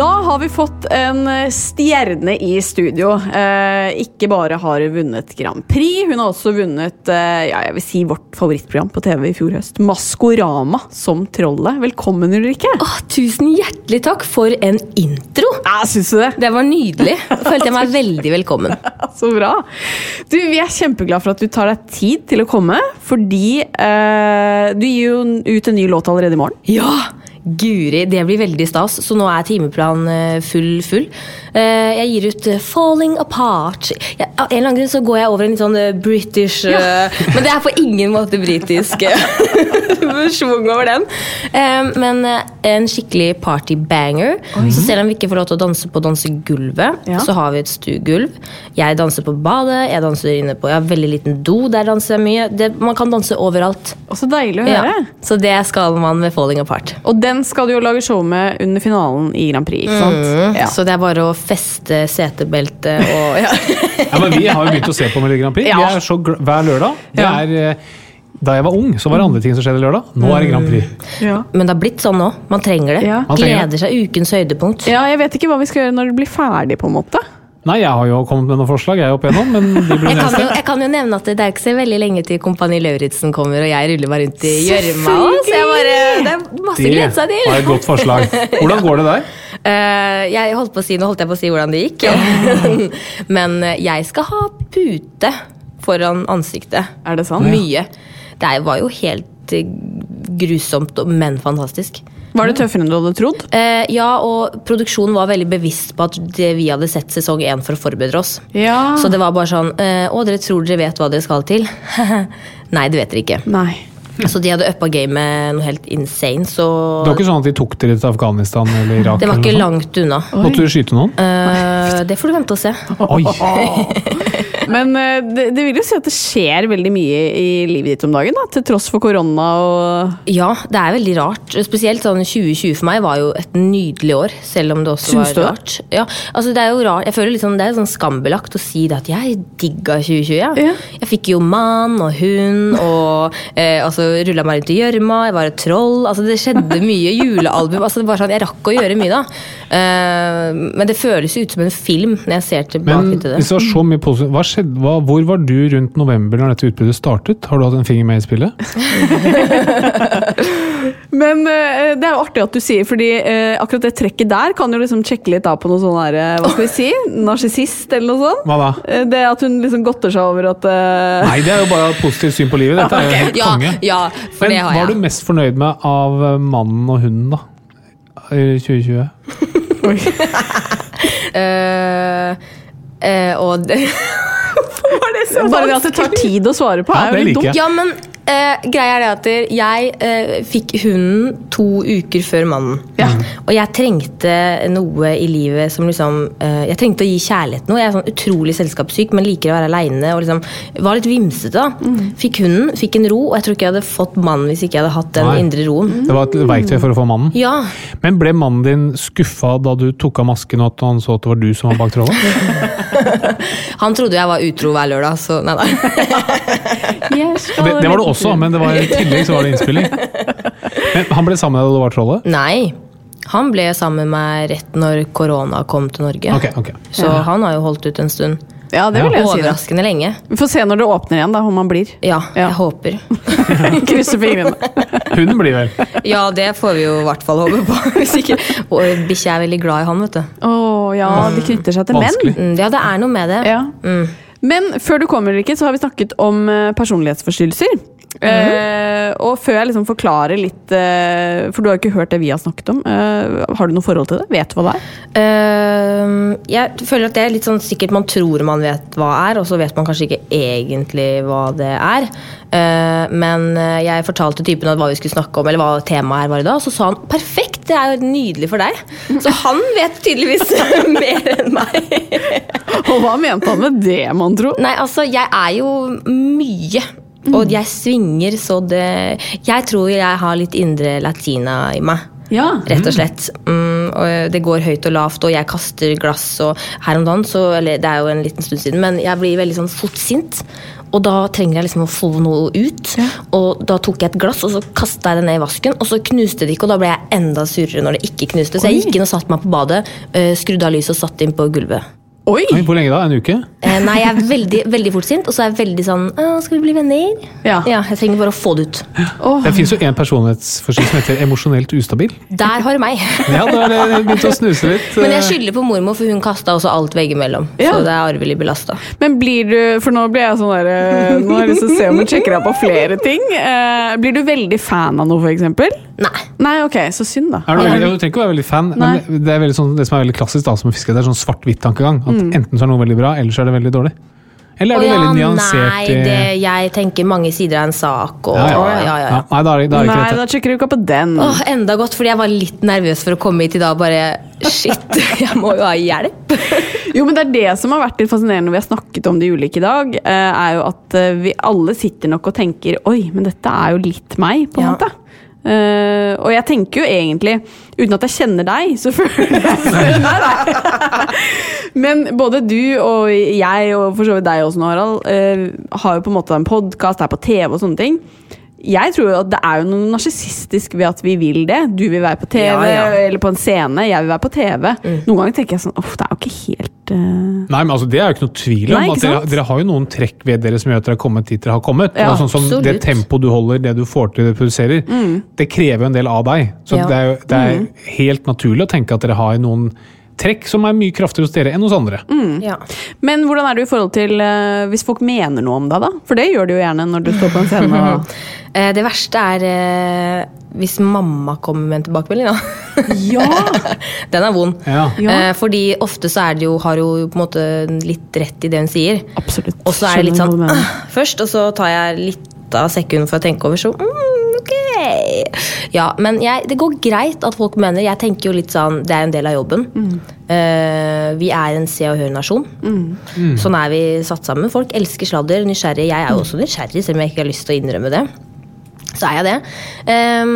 Da har vi fått en stjerne i studio. Eh, ikke bare har hun vunnet Grand Prix, hun har også vunnet eh, ja, jeg vil si vårt favorittprogram på TV i fjor høst, Maskorama som trollet. Velkommen, Ulrikke. Åh, tusen hjertelig takk for en intro! Ja, Syns du det? Det var nydelig. Følte jeg meg veldig velkommen. Så bra. Du, Vi er kjempeglade for at du tar deg tid til å komme, fordi eh, du gir jo ut en ny låt allerede i morgen. Ja! Guri, det blir veldig stas, så nå er timeplan eh, full full. Eh, Jeg gir ut eh, 'Falling Apart'. Jeg, av en eller annen grunn så går jeg over en litt sånn eh, British eh, Men det er på ingen måte britisk schwung over den. Men en skikkelig partybanger. Så selv om vi ikke får lov til å danse på dansegulvet, Ja. så har vi et stuegulv. Jeg danser på badet, jeg danser inne på Jeg har veldig liten do, der danser jeg mye. Det, man kan danse overalt. Og så deilig å Ja, høre. så det skal man med 'Falling Apart'. Og den skal du jo lage show med under finalen i Grand Prix. Mm, Ja. Så det er bare å feste setebeltet og ja. Ja, men Vi har jo begynt å se på Melodi Grand Prix. Ja. Vi er så gl hver lørdag. Det Ja. er, eh, da jeg var ung, så var det andre ting som skjedde lørdag. Nå er det Grand Prix. Ja. Men det har blitt sånn nå. Man trenger det. Ja. Man trenger det. Gleder seg ukens høydepunkt. ja, Jeg vet ikke hva vi skal gjøre når det blir ferdig, på en måte. Nei, jeg har jo kommet med noen forslag, jeg opp igjennom, men de blir Jeg nedstemt. jeg kan jo nevne at det er ikke så veldig lenge til Kompani Lauritzen kommer, og jeg ruller meg rundt i gjørma. Så jeg bare, det er masse å glede seg til. Det var et godt forslag. Hvordan går det der? Uh, jeg holdt på å si, Nå holdt jeg på å si hvordan det gikk. Men eh, jeg skal ha pute foran ansiktet. Er det sant? Mye. Det var jo helt eh, grusomt, men fantastisk. Var det tøffere enn du hadde trodd? Eh, ja, og produksjonen var veldig bevisst på at det vi hadde sett sesong én for å forberede oss. Ja. Så det var bare sånn eh, Å, dere tror dere vet hva dere skal til? Nei, det vet dere ikke. Nei. Så de hadde uppa gamet noe helt insane, så Det var ikke sånn at de tok dere til Afghanistan eller Irak? Det var ikke langt unna. Måtte du skyte noen? Uh, det får du vente og se. Oi! Men eh, det, det vil jo si at det skjer veldig mye i livet ditt om dagen, da, til tross for korona og Ja, det er veldig rart. Spesielt sånn 2020 for meg var jo et nydelig år. Selv om det også Syns var rart. Ja, altså det er jo rart. Jeg føler liksom, Det er sånn skambelagt å si det at jeg digga 2020. Ja. Ja. Jeg fikk jo mann og hund, og eh, altså, rulla meg rundt i gjørma, jeg var et troll. altså Det skjedde mye. Julealbum. altså det var sånn, Jeg rakk å gjøre mye, da. Uh, men det føles jo ut som en film når jeg ser tilbake Men til det. hvis det var så mye positivt, hva skjedde, hva, hvor var du rundt november når dette utbruddet startet? Har du hatt en finger med i spillet? Men uh, det er jo artig at du sier, fordi uh, akkurat det trekket der kan jo liksom sjekke litt av på noe sånn her, eh, hva skal vi si, narsissist eller noe sånt. Hva da? Uh, Det at hun liksom godter seg over at Nei, det er jo bare positivt syn på livet. Dette er jo helt Ja, konge. ja, for Men det har hva er du mest fornøyd med av mannen og hunden, da? I 2020? uh, eh, og det Bare det at det tar tid å svare på, Ja, er jo litt dumt. jeg. Ja, men eh, greia er det at jeg eh, fikk hunden to uker før mannen. Og jeg trengte noe i livet som liksom eh, Jeg trengte å gi kjærlighet noe. Jeg er sånn utrolig selskapssyk, men liker å være aleine. Og liksom var litt vimsete. da Fikk hunden, fikk en ro, og jeg tror ikke jeg hadde fått mannen hvis ikke jeg hadde hatt den Nei. indre roen. Det var et verktøy for å få mannen. Ja. Men ble mannen din skuffa da du tok av masken og at han så at det var du som var bak trollet? Han trodde jeg var utro hver lørdag, så nei da. Det, det var det også, men det var i tillegg så var det innspilling. Men han ble sammen med deg da du var trollet? Nei. Han ble sammen med meg rett når korona kom til Norge. Okay, okay. Så han har jo holdt ut en stund. Ja, det vil jeg si. Overraskende lenge. Vi får se når det åpner igjen, da, om han blir. Ja, Ja. jeg håper. Krysser fingrene. Hun blir vel. Ja, det får vi jo i hvert fall håpe på. Hvis ikke. Og bikkja er veldig glad i han, vet du. Å ja, de knytter seg til Vanskelig. menn. Mm, Ja, det er noe med det. Ja. Men før du kommer, Ulrikke, så har vi snakket om Eh, og før jeg liksom forklarer litt uh, For du har jo ikke hørt det vi har snakket om. Uh, har du noe forhold til det? Vet du hva det er? Jeg føler at det er litt sånn sikkert man tror man vet hva er, og så vet man kanskje ikke egentlig hva det er. Men jeg fortalte typen av hva vi skulle snakke om, eller hva temaet her var i dag, og så sa han perfekt, det er jo nydelig for deg. Så han vet tydeligvis mer enn meg. Og hva mente han med det, mon tro? Nei, altså, jeg er jo mye. Og jeg svinger så det Jeg tror jeg har litt indre latina i meg. Ja. Rett og slett. Mm, og det går høyt og lavt, og jeg kaster glass. Og her om dagen, så, eller det er jo en liten stund siden, men jeg blir veldig sånn fort sint. Og da trenger jeg liksom å få noe ut. Og da tok jeg et glass og så kasta jeg det ned i vasken, og så knuste det ikke. Og da ble jeg enda surere når det ikke knuste. Så jeg gikk inn og satte meg på badet, øh, skrudde av lyset og satt inn på gulvet. Oi! Oi, Hvor lenge da? En uke? Eh, nei, jeg er veldig, veldig fort sint, og så er jeg veldig sånn Skal vi bli venner? Ja. Jeg trenger bare å få det ut. Oh. Det fins jo en personlighetsforskjell som heter emosjonelt ustabil. Der har du meg. Ja, da har det begynt å snuse litt. Men jeg skylder på mormor, for hun kasta også alt veggimellom. Ja. Så det er arvelig belasta. Men blir du For nå blir jeg sånn der eh, Nå har jeg lyst til å se om hun sjekker deg på flere ting. Eh, blir du veldig fan av noe, f.eks.? Nei. Nei, ok, så synd, da. Er du, veldig, du trenger ikke å være veldig fan, Nei. men det, er veldig sånn, det som er veldig klassisk da, som fisker, det er sånn svart-hvitt-tankegang. At Mm. Enten så er noe veldig bra, eller så er det veldig dårlig. Eller er du ja, veldig nyansert nei, det, jeg tenker mange sider av en sak. Og, ja, ja, ja, ja, ja. Nei, da er det, da er ikke Nei, da sjekker du ikke på den. Åh, enda godt, fordi jeg var litt nervøs for å komme hit i dag. Bare shit, jeg må jo ha hjelp. Jo, men det er det som har vært litt fascinerende når vi har snakket om de ulike i dag, eh, er jo at eh, vi alle sitter nok og tenker Oi, men dette er jo litt meg, på en Ja. måte. Eh, og jeg tenker jo egentlig, uten at jeg kjenner deg, så føler jeg Nei. Men både du og jeg, og for så vidt deg også, Harald, uh, har jo på en måte en podkast, er på TV og sånne ting. Jeg tror jo at det er jo noe narsissistisk ved at vi vil det. Du vil være på TV, Ja, ja. eller på en scene. Jeg vil være på TV. Noen ganger tenker jeg sånn Uff, det er jo ikke helt uh... Nei, men altså, Det er jo ikke noe tvil om. Nei, at dere, dere har jo noen trekk ved dere som gjør at dere har kommet dit dere har kommet. Ja, sånn som Det absolutt. tempoet du holder, det du får til, det du produserer, det krever jo en del av deg. Så Ja. det er, jo- det er helt naturlig å tenke at dere har noen trekk som er mye kraftigere hos dere enn hos andre. Ja. Men hvordan er det i forhold til uh, hvis folk mener noe om deg, da? For det gjør de jo gjerne når du står på en scene. Og... Eh, Det verste er eh, hvis mamma kommer med en tilbakemelding. Da. ja! Den er vond. Ja. Eh, Fordi ofte så er det jo, har jo på en måte litt rett i det hun sier. Absolutt. Og så er det litt sånn først, og så tar jeg litt av sekund for å tenke over. Så mm, ok. Ja, men jeg, det går greit at folk mener Jeg tenker jo litt sånn, det er en del av jobben. Eh, vi er en se og hør-nasjon. Sånn er vi satt sammen. Folk elsker sladder, nysgjerrig. Jeg er jo også nysgjerrig, selv om jeg ikke har lyst til å innrømme det. Så er jeg det. Um,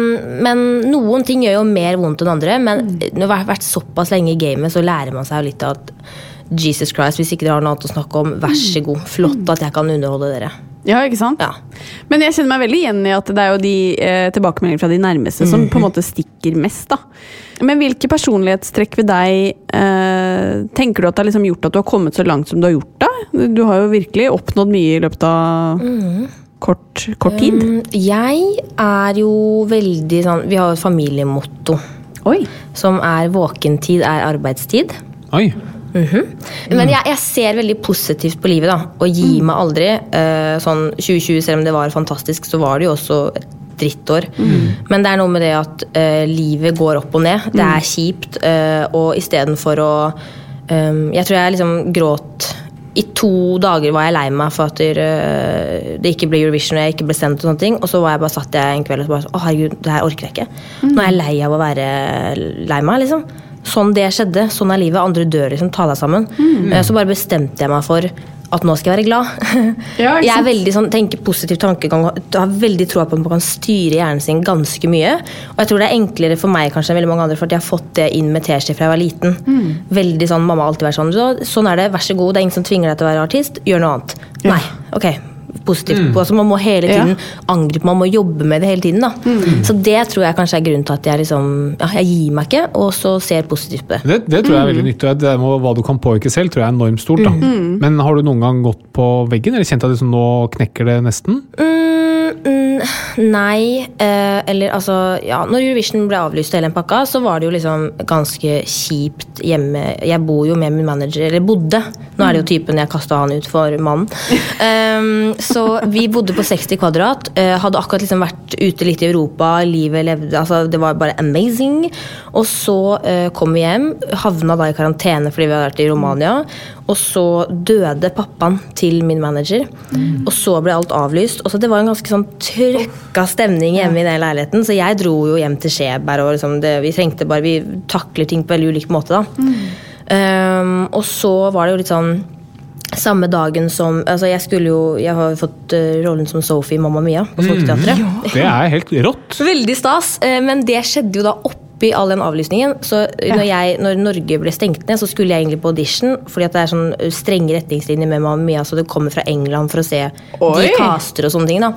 men noen ting gjør jo mer vondt enn andre. Men når man har vært såpass lenge i gamet, så lærer man seg jo litt at Jesus Christ, hvis ikke dere har noe annet å snakke om, vær så god. Flott at jeg kan underholde dere. Ja, ikke sant? Ja. Men jeg kjenner meg veldig igjen i at det er jo de eh, tilbakemeldingene fra de nærmeste som på en måte stikker mest. da. Men hvilke personlighetstrekk ved deg eh, tenker du at det har liksom gjort at du har kommet så langt som du har gjort? da? Du har jo virkelig oppnådd mye i løpet av kort, kort tid. Um, Jeg er jo veldig sånn Vi har jo et familiemotto Oi. som er 'våkentid er arbeidstid'. Oi. Men jeg, jeg ser veldig positivt på livet, da. Og gir meg aldri. Eh, sånn 2020, selv om det var fantastisk, så var det jo også et drittår. Men det er noe med det at eh, livet går opp og ned. Det er kjipt. eh, og istedenfor å eh, Jeg tror jeg liksom gråt i to dager var jeg lei meg for at eh, det ikke ble Eurovision og jeg ikke ble sendt. Og sånne ting Og så var jeg bare satt jeg en kveld og så bare Å herregud, det her orker jeg ikke. Nå er jeg lei av å være lei meg. liksom Sånn det skjedde. Sånn er livet. Andre dør, liksom. Ta deg sammen. Mm. Så bare bestemte jeg meg for at nå skal jeg være glad. Ja, jeg er veldig sånn, tenker positiv tankegang og har veldig troa på at man kan styre hjernen sin ganske mye. Og jeg tror det er enklere for meg kanskje enn veldig mange andre, for at jeg har fått det inn med teskje fra jeg var liten. Mm. Veldig sånn, Mamma har alltid vært sånn så, Sånn er det, vær så god. Det er ingen som tvinger deg til å være artist. Gjør noe annet. Nei. Ok. Positivt. på, Altså, man må hele Ja. tiden angripe, man må jobbe med det hele tiden. da. Så det tror jeg kanskje er grunnen til at jeg liksom, ja, jeg gir meg ikke, og så ser positivt på det. Det, det tror jeg er veldig nyttig. og Det med hva du kan påvirke selv, tror jeg er enormt stort. da. Men har du noen gang gått på veggen, eller kjent at liksom nå knekker det nesten? Mm, mm, nei. Eh, eller altså ja, Når Eurovision ble avlyst hele den pakka, så var det jo liksom ganske kjipt hjemme. Jeg bor jo med min manager, eller bodde. Nå er det jo typen jeg kasta han ut for mannen. Um, så vi bodde på 60 kvadrat. eh, hadde akkurat liksom vært ute litt i Europa. Livet levde altså Det var bare amazing. Og så eh, kom vi hjem, havna da i karantene fordi vi hadde vært i Romania. Og så døde pappaen til min manager. Og så ble alt avlyst. Og så Det var en ganske sånn trøkka stemning hjemme i den leiligheten, så jeg dro jo hjem til Skjeberg. Og liksom det, vi trengte bare, vi takler ting på veldig ulik måte. da. Um, og så var det jo litt sånn samme dagen som altså Jeg skulle jo, jeg har fått eh, rollen som Sophie i Mamma Mia på Folketeatret. Det er helt rått. Veldig stas, eh, men det skjedde jo da oppi all den avlysningen. Så når, jeg, når Norge ble stengt ned, så skulle jeg egentlig på audition. Fordi at det er sånn strenge retningslinjer med Mamma Mia, så det kommer fra England for å se Oi. de caster og sånne ting. da.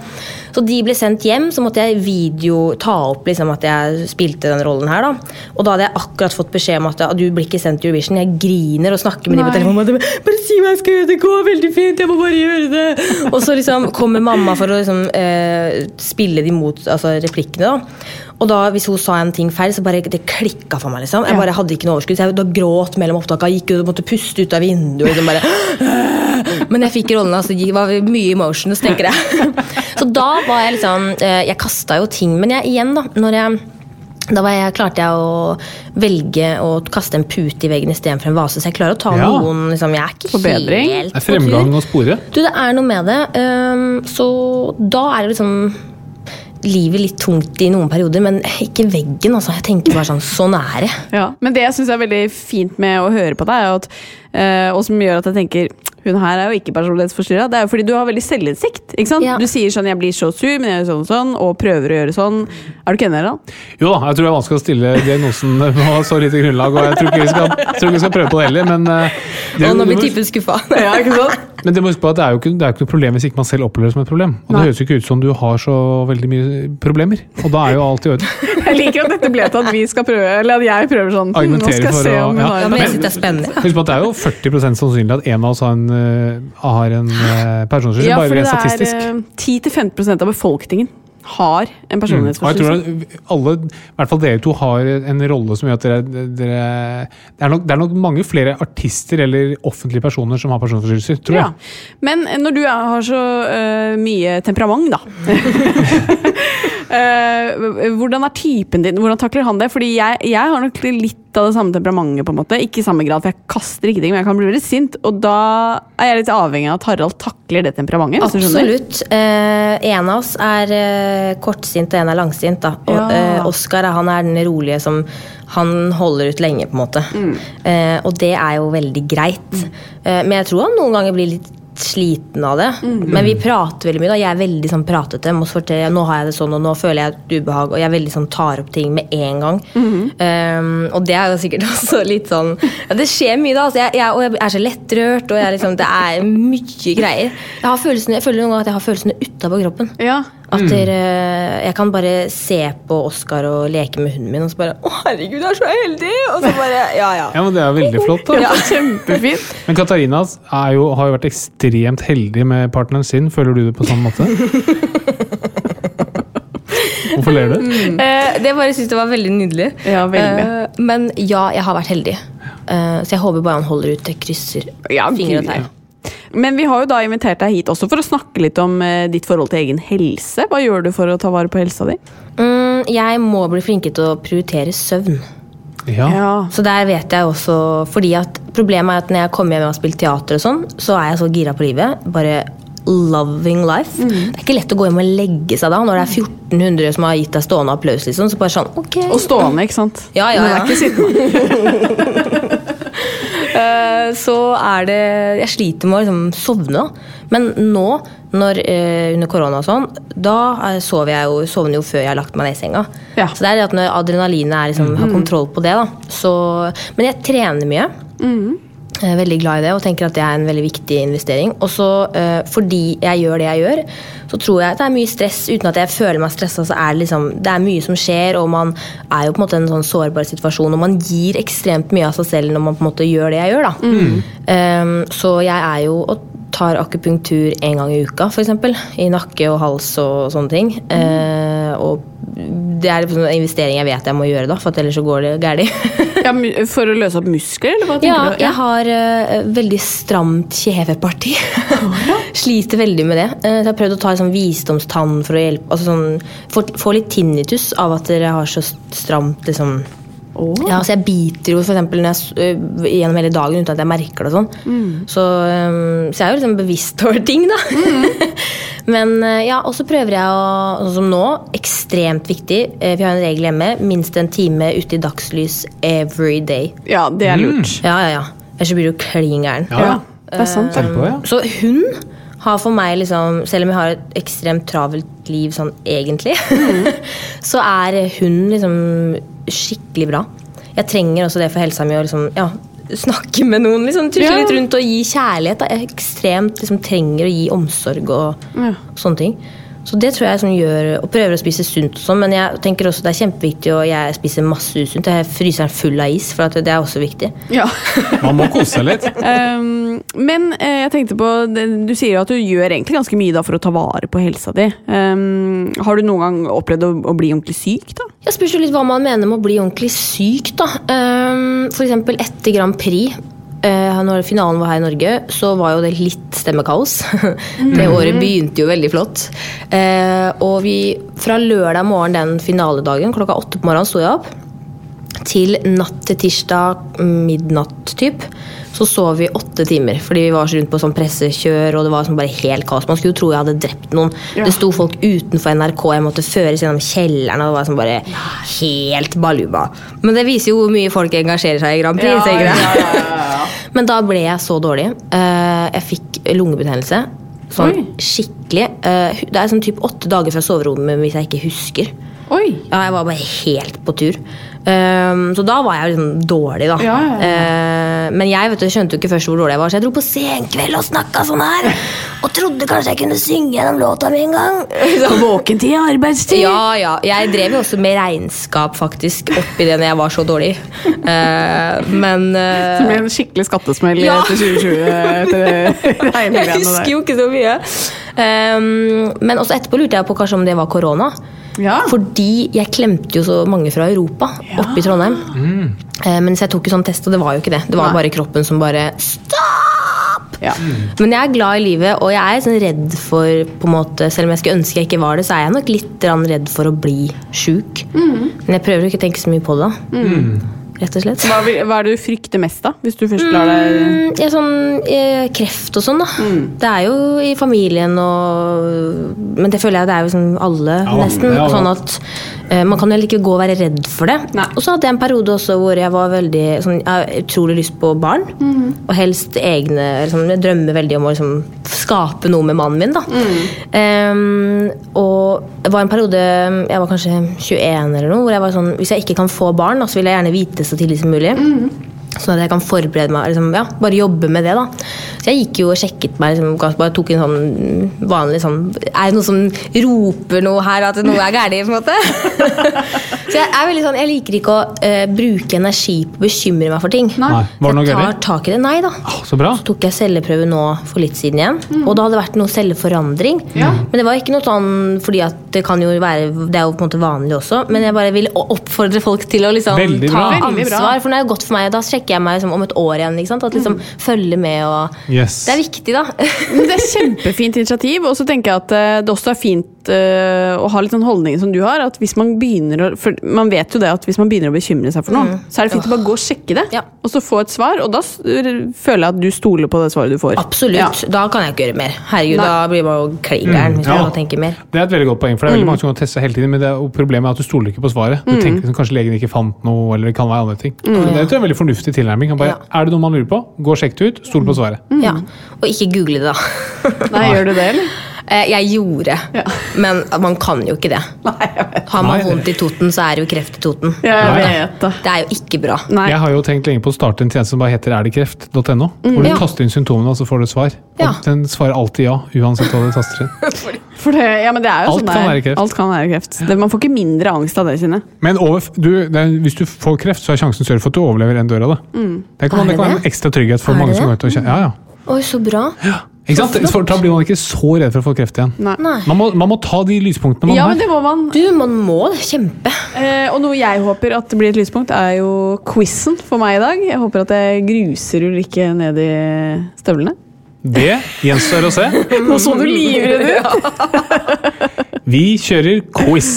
Så de ble sendt hjem, så måtte jeg video ta opp liksom at jeg spilte den rollen her. da. Og da hadde jeg akkurat fått beskjed om at du blir ikke sendt til Eurovision. Jeg griner og snakker med de på Nei. telefonen. Bare, Bare si hva jeg skal gjøre, det går veldig fint, jeg må bare gjøre det. Og så liksom kommer mamma for å liksom, eh, spille de mot altså replikkene. da. Og da, hvis hun sa en ting feil, så bare det klikka for meg. liksom. Jeg bare hadde ikke noe overskudd. så Jeg da gråt mellom opptakene, gikk ut og måtte puste ut av vinduet. Liksom bare, Men jeg fikk rollen, altså, det var mye emotions, tenker jeg. Så da var jeg liksom eh, Jeg kasta jo ting. Men jeg, igjen, da. når jeg da var jeg, klarte jeg å velge å kaste en pute i veggen istedenfor en vase. Så jeg klarer å ta Ja. noen liksom, Jeg er ikke Forbedring. helt Det er på tur. fremgang å spore. Du, det er noe med det. Um, så da er det liksom livet litt tungt i noen perioder, men ikke veggen. altså. Jeg tenker bare sånn Sånn er det. Ja, Men det jeg syns er veldig fint med å høre på deg, er at, og som gjør at jeg tenker hun her er jo ikke personlighetsforstyrra. Det er jo fordi du har veldig selvinnsikt. ikke sant? Ja. Du sier sånn 'jeg blir så sur, men jeg gjør sånn og sånn', og prøver å gjøre sånn. Er du ikke enig i det? Jo da, jeg tror det er vanskelig å stille diagnosen på så lite grunnlag, og jeg tror ikke vi skal, tror ikke vi skal prøve på det heller, men eh, det, Og nå blir typen skuffa. Ja, ikke sant? Men det må huske på at det er jo ikke, det er ikke noe problem hvis ikke man selv opplever det som et problem. Og Nei. det høres jo ikke ut som du har så veldig mye problemer. Og da er jo alt i orden. Jeg liker at dette ble til at vi skal prøve, eller at jeg prøver sånn. hm, Nå Argumentere skal jeg for se å- om hun ja. har Ja, men jeg synes det er spennende. Husk på at det er jo 40% sannsynlig at en av oss har en, eh, har en uh, Ja, bare for det er eh, 10-15% av befolkningen har en Mm. Og jeg tror at alle, i hvert fall dere to, har en rolle som gjør at dere, dere det, er nok, det er nok mange flere artister eller offentlige personer som har personlighetsforstyrrelser, tror Ja. jeg. Men når du har så uh, mye temperament, da øh, Hvordan er typen din? Hvordan takler han det? Fordi jeg, jeg har nok litt av det samme temperamentet, på en måte. Ikke i samme grad, for jeg kaster ikke ting, men jeg kan bli veldig sint. Og da er jeg litt avhengig av at Harald takler det temperamentet. Absolutt. Uh, en av oss er uh, kortsint, og en er langsint. Da. Og, Ja. Oskar han er den rolige som han holder ut lenge, på en måte. Eh, og det er jo veldig greit. Eh, men jeg tror han noen ganger blir litt sliten av det. Men vi prater veldig mye. da Jeg er veldig sånn pratete. Må fortelle, nå har jeg det sånn, og nå føler jeg et ubehag. Og jeg er veldig sånn tar opp ting med en gang. um, og det er jo sikkert også litt sånn ja, Det skjer mye, da. Altså, jeg, jeg, og jeg er så lettrørt, og jeg liksom, det er mye greier. Jeg, har følelsen, jeg føler noen ganger at jeg har følelsene utapå kroppen. Ja. At dere, jeg kan bare se på Oskar og leke med hunden min, og så bare 'Å, herregud, du er så heldig!' Og så bare Ja, ja. Ja, men Det er veldig flott. da. ja, kjempefint. Men Katarina er jo, har jo vært ekstremt heldig med partneren sin. Føler du det på samme måte? Hvorfor ler du? Eh, det bare synes jeg var veldig nydelig. Ja, veldig. Eh, men ja, jeg har vært heldig. Eh, så jeg håper bare han holder ut. Jeg krysser Ja, fingre og tær. Men vi har jo da invitert deg hit også for å snakke litt om eh, ditt forhold til egen helse. Hva gjør du for å ta vare på helsa di? Mm, jeg må bli flinkere til å prioritere søvn. Ja. Så der vet jeg også Fordi at problemet er at når jeg kommer hjem og har spilt teater, og sånn, så er jeg så gira på livet. Bare loving life. Det er ikke lett å gå hjem og legge seg da når det er 1400 som har gitt deg stående applaus. liksom, så bare sånn, ok. Og stående, ikke sant? Ja, ja, Men det ja. er ikke sittende. Eh, så er det Jeg sliter med å liksom sovne. Men nå, når, uh, under korona og sånn, da sover jeg jo, sovner jo før jeg har lagt meg ned i senga. Ja. Så det er det at når adrenalinet er liksom, har kontroll på det, da. Så, men jeg trener mye. Jeg er veldig glad i det og tenker at det er en veldig viktig investering. Og så eh, fordi jeg gjør det jeg gjør, så tror jeg at det er mye stress. Uten at jeg føler meg stressa, så er det liksom Det er mye som skjer, og man er jo på en måte i en sånn sårbar situasjon. Og man gir ekstremt mye av seg selv når man på en måte gjør det jeg gjør, da. Um, så jeg er jo og tar akupunktur en gang i uka, f.eks. I nakke og hals og sånne ting. Eh, og det er liksom en investering jeg vet jeg må gjøre, da, for at ellers så går det galt. Ja, for å løse opp muskler, eller hva tenker Ja, du? jeg har uh, veldig stramt kjeveparti. Sliter veldig med det. Uh, jeg har prøvd å ta sånn visdomstann for å hjelpe altså sånn, få, få litt tinnitus av at dere har så stramt liksom Ja, så Jeg biter jo for eksempel når jeg, øh, gjennom hele dagen uten at jeg merker det. og sånn. Så, øhm, så jeg er jo liksom bevisst over ting, da. Men øh, ja, og så prøver jeg å Sånn som nå, ekstremt viktig. Vi har en regel hjemme. Minst en time ute i dagslys every day. Ja, det er lurt. Ja, ja, ja. Ellers blir du klin gæren. Ja, det er sant. Um, ja. Så hun har for meg, liksom, selv om jeg har et ekstremt travelt liv sånn egentlig, så er hun liksom skikkelig bra. Jeg trenger også det for helsa mi å liksom, ja, snakke med noen. Liksom, Tusle Ja. litt rundt og gi kjærlighet. Da. Jeg ekstremt liksom, trenger å gi omsorg og Ja. sånne ting. Så det tror jeg som gjør, og prøver å spise sunt og sånn, men jeg tenker også det er kjempeviktig, og jeg spiser masse usunt. Jeg fryser den full av is, for at det er også viktig. Ja. Man må kose seg litt. Um, men eh, jeg tenkte på Du sier jo at du gjør egentlig ganske mye da for å ta vare på helsa di. Um, har du noen gang opplevd å, å bli ordentlig syk? da? Jeg spørs jo litt hva man mener med å bli ordentlig syk. da. Um, for eksempel etter Grand Prix, når finalen var her i Norge, så var jo det litt stemmekaos. det året begynte jo veldig flott. Uh, og vi, fra lørdag morgen den finaledagen, klokka åtte på morgenen, sto jeg opp. Til natt til tirsdag midnatt typ, så sov vi åtte timer. Fordi vi var så rundt på sånn pressekjør, og det var sånn bare helt kaos. Man skulle jo tro jeg hadde drept noen. Det sto folk utenfor NRK, jeg måtte føres gjennom kjelleren, og det var sånn bare helt baluba. Men det viser jo hvor mye folk engasjerer seg i Grand Prix. Ja, ja, jeg. Men da ble jeg så dårlig. Eh, Jeg fikk lungebetennelse. Sånn Oi. skikkelig. Eh, Det er sånn typ åtte dager fra soverommet hvis jeg ikke husker. Oi! Ja, jeg var bare helt på tur. Ehm, så da var jeg liksom dårlig, da. Ja, ja, ja. Uh, men jeg vet du, skjønte jo ikke først hvor dårlig jeg var, så jeg dro på senkveld og snakka sånn her. Og trodde kanskje jeg kunne synge gjennom låta mi en gang. På våkentid og arbeidstid. Ja, ja. Jeg drev jo også med regnskap faktisk oppi det når jeg var så dårlig. Uh, men uh, Som ble en skikkelig skattesmell Ja. etter 2020. Etter jeg husker jo ikke så mye. Um, men også etterpå lurte jeg på kanskje om det var korona. Ja. Fordi jeg klemte jo så mange fra Europa oppe i Trondheim. Eh, men så jeg tok jo sånn test, og det var jo ikke det. Det var Nei. bare kroppen som bare Stopp! Ja. Men jeg er glad i livet, og jeg er sånn redd for på en måte, Selv om jeg skulle ønske jeg ikke var det, så er jeg nok litt redd for å bli sjuk. Men jeg prøver å ikke tenke så mye på det. da. Rett og slett. Hva, vil- hva er det du frykter mest, da? Hvis du først lar deg Mm, ja, sånn eh, kreft og sånn, da. Det er jo i familien og Men det føler jeg det er jo sånn alle, Ja, nesten. ja. Sånn at eh, Man kan heller ikke gå og være redd for det. Nei. Og så hadde jeg en periode også hvor jeg var veldig sånn, Jeg har utrolig lyst på barn. Og helst egne liksom, Jeg drømmer veldig om å liksom, skape noe med mannen min. da Um, Og det var en periode Jeg var kanskje 21 eller noe, hvor jeg var sånn Hvis jeg ikke kan få barn, da, så vil jeg gjerne vite så tidlig som mulig. Sånn at jeg kan forberede meg, liksom, ja, bare jobbe med det. da. Så jeg gikk jo og sjekket meg, liksom, bare tok en sånn vanlig sånn Er det noe som roper noe her, at noe er galt? på en måte? så jeg er veldig sånn, jeg liker ikke å uh, bruke energi på å bekymre meg for ting. Nei. Var det noe jeg tar tak i det. Nei da. Å, så bra. Så tok jeg celleprøve nå for litt siden igjen. Og da hadde det vært noe celleforandring. Men det var ikke noe sånn fordi at det kan jo være Det er jo på en måte vanlig også, men jeg bare vil oppfordre folk til å liksom ta ansvar. For nå er det godt for meg, og da sjekker jeg meg liksom om et år igjen. Ikke sant? At liksom følge med og Yes. Det er viktig, da. Det er kjempefint initiativ. Og så tenker jeg at eh, det også er fint eh, å ha litt sånn holdning som du har. At hvis man begynner å For man vet jo det at hvis man begynner å bekymre seg for noe, så er det fint å bare gå og sjekke det, Ja. og så få et svar. Og da føler jeg at du stoler på det svaret du får. Absolutt. Ja. Da kan jeg ikke gjøre mer. Herregud, Nei. da blir man jo klin gæren hvis Ja. man tenker mer. Det er et veldig godt poeng, for det er veldig mange som kan teste hele tiden, men det er problemet er at du stoler ikke på svaret. Du tenker liksom, kanskje legen ikke fant noe, eller det kan være andre ting. Mm. det er jo en veldig fornuftig tilnærming. Bare, Er det noe man lurer på, gå og sjekk det ut, stol på svaret. Ja. Og ikke google det, da. Nei, gjør du det, eller? Eh, Jeg gjorde, Ja. men man kan jo ikke det. Nei, Har man vondt i Toten, så er det jo kreft i Toten. Jeg vet det. Det er jo ikke bra. Nei. Jeg har jo tenkt lenge på å starte en tjeneste som bare heter erdekreft.no, hvor du Ja. taster inn symptomene, og så får du svar. Ja. Og den svarer alltid ja, uansett hva du taster inn. For det, ja, men det er jo Alt sånn kan det er. være kreft. Alt kan være kreft. Det, man får ikke mindre angst av det, Kine. Men over, du, det hvis du får kreft, så er sjansen større for at du overlever enn dør av det. Det kan, Er det kan være en ekstra trygghet for Er mange det som går ut og kjenner. Ja, ja. Oi, så bra. Ikke sant? For da blir man ikke så redd for å få kreft igjen. Nei. Man må, man må ta de lyspunktene man Ja, har. men det må man. Du, man må. Kjempe. Eh, og noe jeg håper at det blir et lyspunkt, er jo quizen for meg i dag. Jeg håper at jeg gruser Ulrikke ned i støvlene. Det gjenstår å se. Nå så du livredd ut! Vi kjører quiz.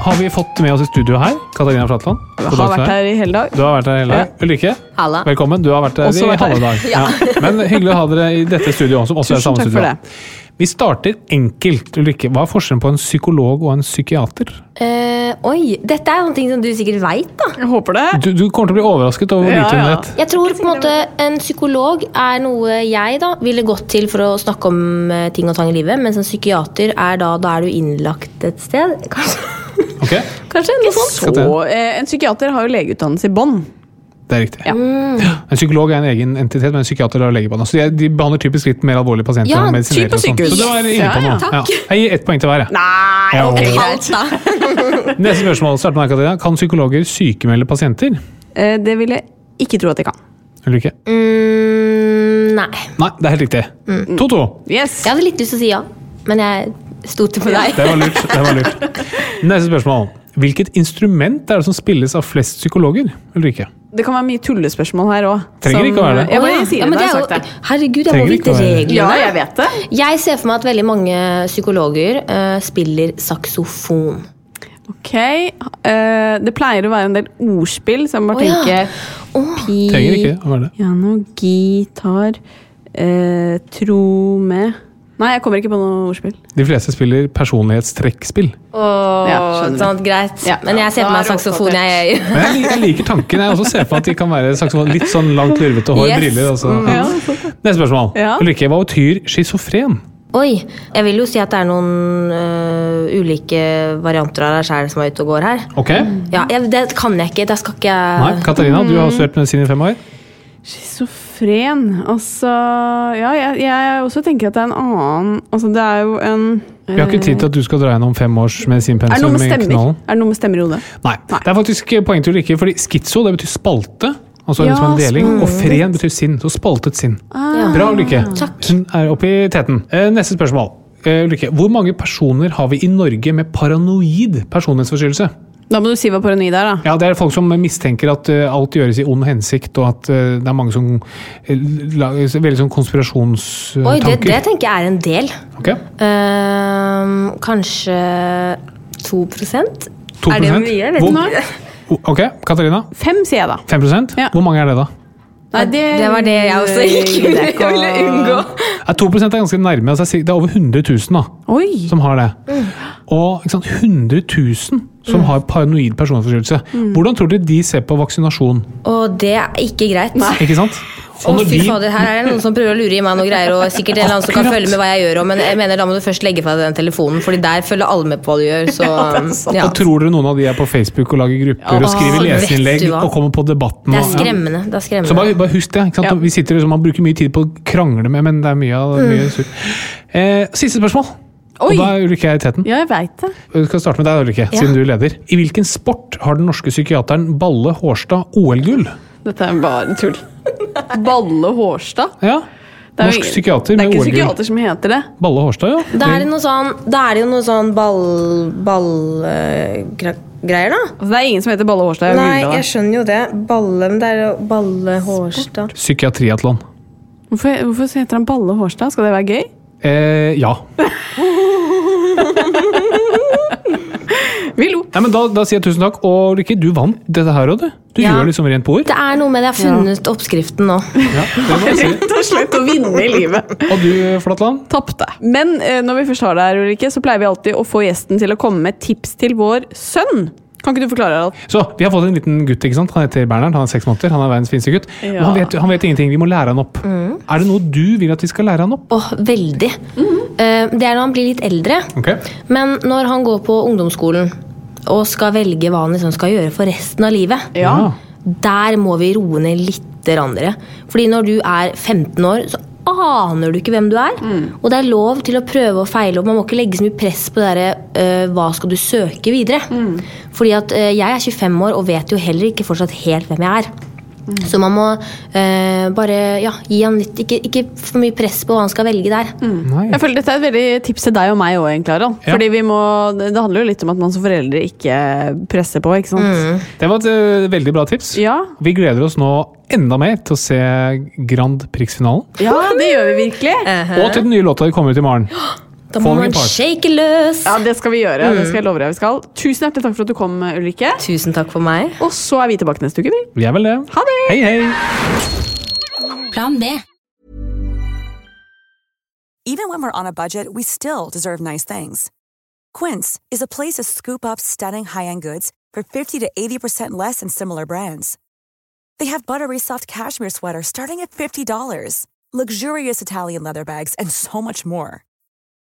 Har vi fått med oss i studio her Katarina Flatland. Har dag vært her i hele dag. Du har vært her i hele dag. Ulrikke, Halla. velkommen. Du har vært her Også i halve dag. Ja. Ja. Men hyggelig å ha dere i dette studioet, som også er Tusen samme takk studio. for det. Vi starter enkelt. Ulrikke, hva er forskjellen på en psykolog og en psykiater? Uh, oi, dette er noe som du sikkert veit, da. Jeg håper det. Du, du kommer til å bli overrasket over hvor Ja, lite hun vet. Jeg tror på en måte en psykolog er noe jeg da ville gått til for å snakke om eh, ting og tang i livet, mens en psykiater er da, da er du innlagt et sted. Kanskje, Ok, kanskje noe sånt. Så, eh, en psykiater har jo legeutdannelse i bånn. Det er riktig. Ja. En psykolog er en egen entitet, men en psykiater har legebånd. Så de, er- de behandler typisk litt mer alvorlige pasienter. Ja, og typ og sånn. sykehus. Så du var inne på ja, noe. Ja. Jeg gir ett poeng til hver. Nei, Ja, ok, ok. greit. Neste spørsmål starter med Katarina. Kan psykologer sykemelde pasienter? Eh, det vil jeg ikke tro at de kan. Ulrikke? Mm, nei. Nei, det er helt riktig. 2-2. Yes. Jeg hadde litt lyst til å si ja, men jeg stolte på deg. Det var lurt. det var lurt. Neste spørsmål. Hvilket instrument er det som spilles av flest psykologer? Ulrikke? Det kan være mye tullespørsmål her òg. Trenger ikke å være det. Jeg bare ja. sier Ja, det men jeg har er sagt det. jo- Herregud, jeg Trenger må vite reglene. Ja, jeg vet det. Jeg ser for meg at veldig mange psykologer uh, spiller saksofon. Ok, Uh, Det pleier å være en del ordspill, så jeg må bare tenke ja. Pi, Trenger ikke å være det. Ja, noe gitar, eh, trome Nei, jeg kommer ikke på noe ordspill. De fleste spiller personlighetstrekkspill. Åh, Ja, sånn, greit. Ja. Men jeg ser på meg er saksofon. Jeg, Men jeg, liker- jeg liker tanken. Jeg også ser på at de kan være saksofon. Litt sånn langt, lurvete hår, Yes. briller. Altså. Ja, Neste spørsmål. Ja. Ulrikke, hva betyr schizofren? Oi. Jeg vil jo si at det er noen øh, ulike varianter av deg sjæl som er ute og går her. Ok? Ja, jeg, Det kan jeg ikke. Det skal ikke jeg Nei, Katarina, Katarina, du har studert medisin i fem år. Schizofren Altså Ja, jeg, jeg også tenker at det er en annen Altså, det er jo en Vi har ikke tid til at du skal dra gjennom fem års Er medisinpensum med i stemmer? knallen. Er det noe med stemmer i hodet? Nei. Det er faktisk poeng til ikke, fordi skitso det betyr spalte. Altså Ja, liksom en deling. Og fren betyr sinn. Så spaltet sinn. Ah, Bra, Ulrikke. Hun er oppe i teten. Eh, Neste spørsmål. Eh, Ulrikke, hvor mange personer har vi i Norge med paranoid personlighetsforstyrrelse? Da må du si hva paranoid er, da. Ja, Det er folk som mistenker at uh, alt gjøres i ond hensikt, og at uh, det er mange som uh, lager veldig sånn konspirasjonstanker. Oi, det, det tenker jeg er en del. Ok, Ehm, kanskje 2 2 Er det mye? Vet Hvor- Ok, Katarina. Fem, sier jeg da. 5 Ja. Hvor mange er det, da? Nei, det, Det var det jeg også ikke ville unngå. Ja, 2% er ganske nærme. Altså, det er over 100 000 da, Oi! som har det. Og ikke sant, 100 000 som har paranoid personlighetsforstyrrelse. Hvordan tror dere de ser på vaksinasjon? Og det er ikke greit. Ikke sant? Å, når fy de- fader, her er det noen som prøver å lure i meg noe greier, og sikkert en eller annen som kan følge med hva jeg gjør, og, men jeg mener da må du først legge fra deg den telefonen, Fordi der følger alle med på hva du gjør, så ja. Og tror dere noen av de er på Facebook og lager grupper og skriver hva. og kommer på debatten? Det er og- ja. skremmende. Det er skremmende. Så bare, bare husk det. Ikke sant? Ja. Vi sitter liksom, Man bruker mye tid på å krangle med, men det er mye mye surr. Eh, siste spørsmål. Oi. Og da er Ulrikke i teten. Ja, jeg vet det. Vi skal starte med deg, Ulrikke, Ja. siden du er leder. I hvilken sport har den norske psykiateren Balle Hårstad OL-gull? Dette er bare tull. Balle Hårstad? Ja. Er Norsk psykiater Det er med ikke psykiater som heter det. Balle Hårstad, ja. Da er det noe sånn er det jo noe sånn ball... Ballgreier, da. Altså, det er ingen som heter Balle Hårstad. jeg Nei, jeg skjønner jo det. Balle Men det er jo Balle Hårstad. Psykiatriatlon. Hvorfor, hvorfor heter han Balle Hårstad? Skal det være gøy? Eh, ja. Vi lo. Nei, men da, da sier jeg tusen takk. Og Ulrikke, du vant dette her òg, du. Du Ja. gjør liksom rent bord. Det er noe med det. Jeg har funnet oppskriften nå. Ja, det må jeg si. Rett og slett å vinne i livet. Og du, Flatland? Tapte. Men eh, når vi først har det her, Ulrikke, så pleier vi alltid å få gjesten til å komme med tips til vår sønn. Kan ikke du forklare Harald? Så, Vi har fått en liten gutt. ikke sant? Han heter Bernhard. Han er seks måneder. Han er verdens fineste gutt. Ja. han vet, han vet ingenting. Vi må lære han opp. Er det noe du vil at vi skal lære han opp? Åh, veldig. Eh, Det er når han blir litt eldre. Okay. Men når han går på ungdomsskolen og skal velge hva han liksom skal gjøre for resten av livet, Ja. der må vi roe ned litt. Andre. Fordi når du er 15 år, så aner du ikke hvem du er. Og det er lov til å prøve og feile, og man må ikke legge så mye press på det der, uh, hva skal du søke videre. Fordi at uh, jeg er 25 år og vet jo heller ikke fortsatt helt hvem jeg er. Så man må eh, bare ja, gi han litt ikke, ikke for mye press på hva han skal velge der. Mm. Jeg føler Dette er et veldig tips til deg og meg òg, Harald. Ja. Fordi vi må, det handler jo litt om at man som foreldre ikke presser på, ikke sant? Det var et uh, veldig bra tips. Ja. Vi gleder oss nå enda mer til å se Grand Prix-finalen. ja, det gjør vi virkelig. Og til den nye låta vi kommer ut i morgen. Da må man shake løs. Ja, Det skal vi gjøre. Det skal jeg love deg vi skal. Tusen hjertelig takk for at du kom, Ulrikke. Tusen takk for meg. Og så er vi tilbake neste uke, vi. Vi er vel det. Ha det! Hei, hei! Plan B. Even when we're on a budget, we still deserve nice things. Quince is a place to scoop up stunning high-end goods for 50 to 80% less than similar brands. They have buttery soft cashmere sweaters starting at $50, luxurious Italian leather bags, and so much more.